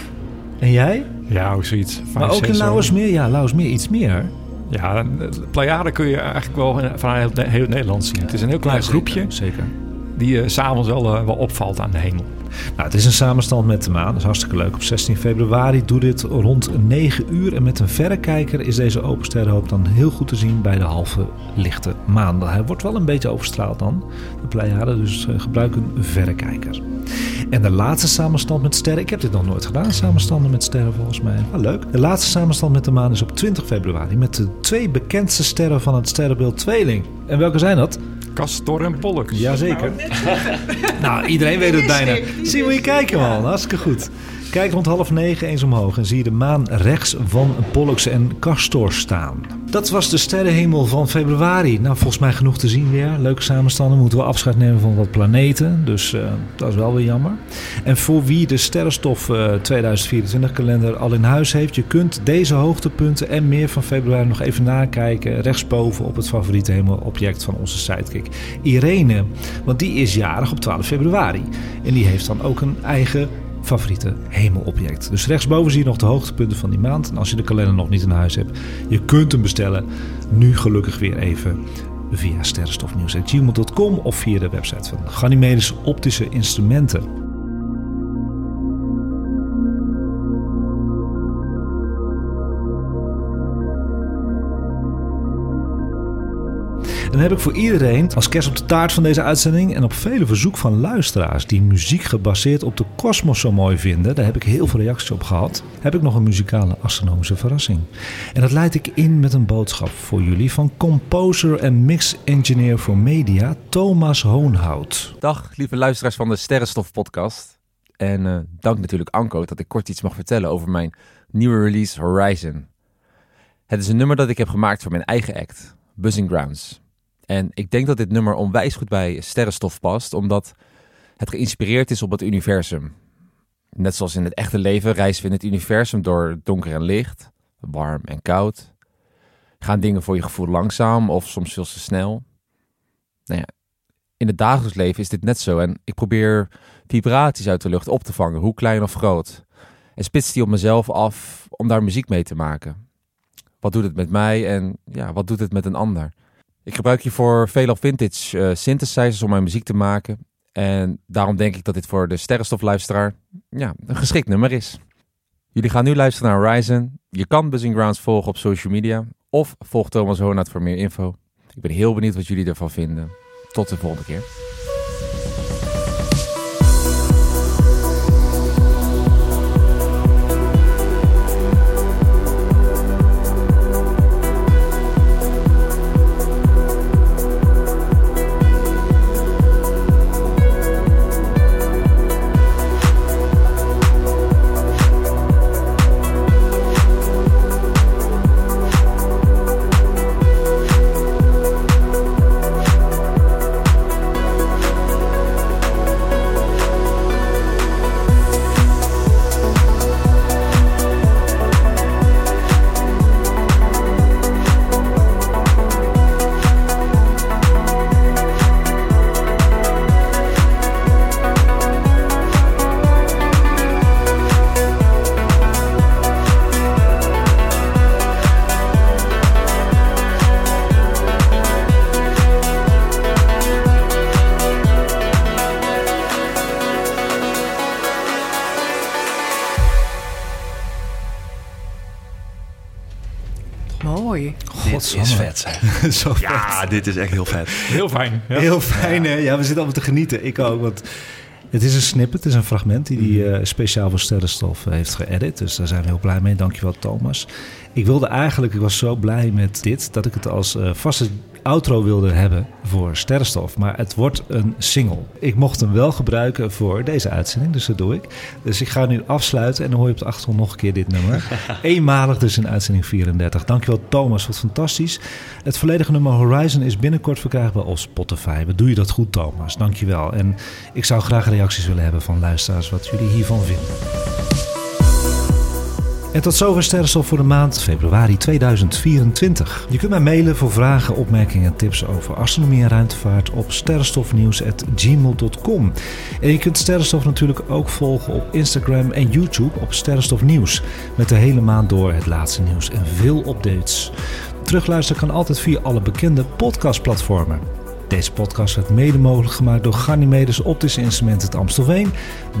En jij? Ja, ook zoiets. Vijf, Maar ook in. Lauwersmeer? Ja, Lauwersmeer iets meer. Ja, de Pleiade kun je eigenlijk wel vanuit heel, heel Nederland zien. Het is een heel klein Ja, zeker, groepje Zeker. Die uh, s'avonds wel, uh, wel opvalt aan de hemel. Nou, het is een samenstand met de maan. Dat is hartstikke leuk. Op 16 februari doe dit rond 9 uur. En met een verrekijker is deze open sterrenhoop dan heel goed te zien bij de halve lichte maan. Hij wordt wel een beetje overstraald dan, de Pleiade. Dus uh, gebruik een verrekijker. En de laatste samenstand met sterren. Ik heb dit nog nooit gedaan, samenstanden met sterren volgens mij. Wel leuk. De laatste samenstand met de maan is op 20 februari. Met de twee bekendste sterren van het sterrenbeeld Tweeling. En welke zijn dat? Castor en Pollux. Jazeker. nou, iedereen weet het bijna. Zie moet je kijken, man. Hartstikke goed. Kijk rond half negen eens omhoog en zie je de maan rechts van Pollux en Castor staan. Dat was de sterrenhemel van februari. Nou, volgens mij genoeg te zien weer. Leuke samenstanden. Moeten we afscheid nemen van wat planeten. Dus uh, dat is wel weer jammer. En voor wie de Sterrenstof uh, 2024 kalender al in huis heeft... je kunt deze hoogtepunten en meer van februari nog even nakijken... rechtsboven op het favoriete hemelobject van onze sidekick Irene. Want die is jarig op 12 februari. En die heeft dan ook een eigen favoriete hemelobject. Dus rechtsboven zie je nog de hoogtepunten van die maand. En als je de kalender nog niet in huis hebt, je kunt hem bestellen. Nu gelukkig weer even via sterrenstofnieuws.gmail.com of via de website van Ganymedes Optische Instrumenten. Dan heb ik voor iedereen als kerst op de taart van deze uitzending en op vele verzoek van luisteraars die muziek gebaseerd op de kosmos zo mooi vinden, daar heb ik heel veel reacties op gehad, heb ik nog een muzikale astronomische verrassing. En dat leid ik in met een boodschap voor jullie van composer en mix engineer voor media Thomas Hoonhout. Dag lieve luisteraars van de Sterrenstof podcast. En uh, dank natuurlijk Anko dat ik kort iets mag vertellen over mijn nieuwe release Horizon. Het is een nummer dat ik heb gemaakt voor mijn eigen act, Buzzing Grounds. En ik denk dat dit nummer onwijs goed bij sterrenstof past, omdat het geïnspireerd is op het universum. Net zoals in het echte leven reizen we in het universum door donker en licht, warm en koud. Gaan dingen voor je gevoel langzaam of soms veel te snel? Nou ja, in het dagelijks leven is dit net zo en ik probeer vibraties uit de lucht op te vangen, hoe klein of groot. En spits die op mezelf af om daar muziek mee te maken. Wat doet het met mij en ja, wat doet het met een ander? Ik gebruik hiervoor veelal vintage uh, synthesizers om mijn muziek te maken. En daarom denk ik dat dit voor de sterrenstofluisteraar ja, een geschikt nummer is. Jullie gaan nu luisteren naar Horizon. Je kan Buzzing Grounds volgen op social media. Of volg Thomas Hoonat voor meer info. Ik ben heel benieuwd wat jullie ervan vinden. Tot de volgende keer. Zo ja, dit is echt heel vet. Heel fijn. Ja. Heel fijn, hè? Ja, we zitten allemaal te genieten. Ik ook, want het is een snippet, het is een fragment die hij uh, speciaal voor Sterrenstof uh, heeft geëdit. Dus daar zijn we heel blij mee. Dankjewel, Thomas. Ik wilde eigenlijk, ik was zo blij met dit, dat ik het als uh, vaste outro wilde hebben voor Sterrenstof. Maar het wordt een single. Ik mocht hem wel gebruiken voor deze uitzending, dus dat doe ik. Dus ik ga nu afsluiten en dan hoor je op de achtergrond nog een keer dit nummer. Eenmalig dus in uitzending 34. Dankjewel Thomas, wat fantastisch. Het volledige nummer Horizon is binnenkort verkrijgbaar op Spotify. Wat doe je dat goed Thomas, dankjewel. En ik zou graag reacties willen hebben van luisteraars wat jullie hiervan vinden. En tot zover Sterrenstof voor de maand februari 2024. Je kunt mij mailen voor vragen, opmerkingen en tips over astronomie en ruimtevaart op sterrenstofnieuws.gmail.com. En je kunt Sterrenstof natuurlijk ook volgen op Instagram en YouTube op Sterrenstof Nieuws. Met de hele maand door het laatste nieuws en veel updates. Terugluisteren kan altijd via alle bekende podcastplatformen. Deze podcast werd mede mogelijk gemaakt door Ganymedes Optische Instrumenten het Amstelveen,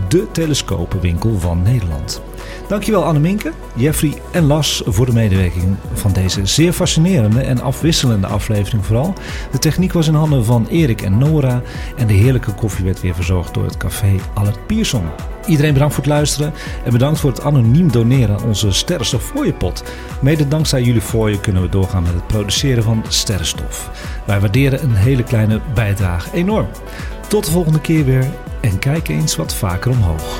de telescopenwinkel van Nederland. Dankjewel Anneminke, Jeffrey en Las voor de medewerking van deze zeer fascinerende en afwisselende aflevering vooral. De techniek was in handen van Erik en Nora en de heerlijke koffie werd weer verzorgd door het café Albert Pierson. Iedereen bedankt voor het luisteren en bedankt voor het anoniem doneren aan onze Sterrenstof fooiepot. Mede dankzij jullie fooien kunnen we doorgaan met het produceren van sterrenstof. Wij waarderen een hele kleine bijdrage enorm. Tot de volgende keer weer en kijk eens wat vaker omhoog.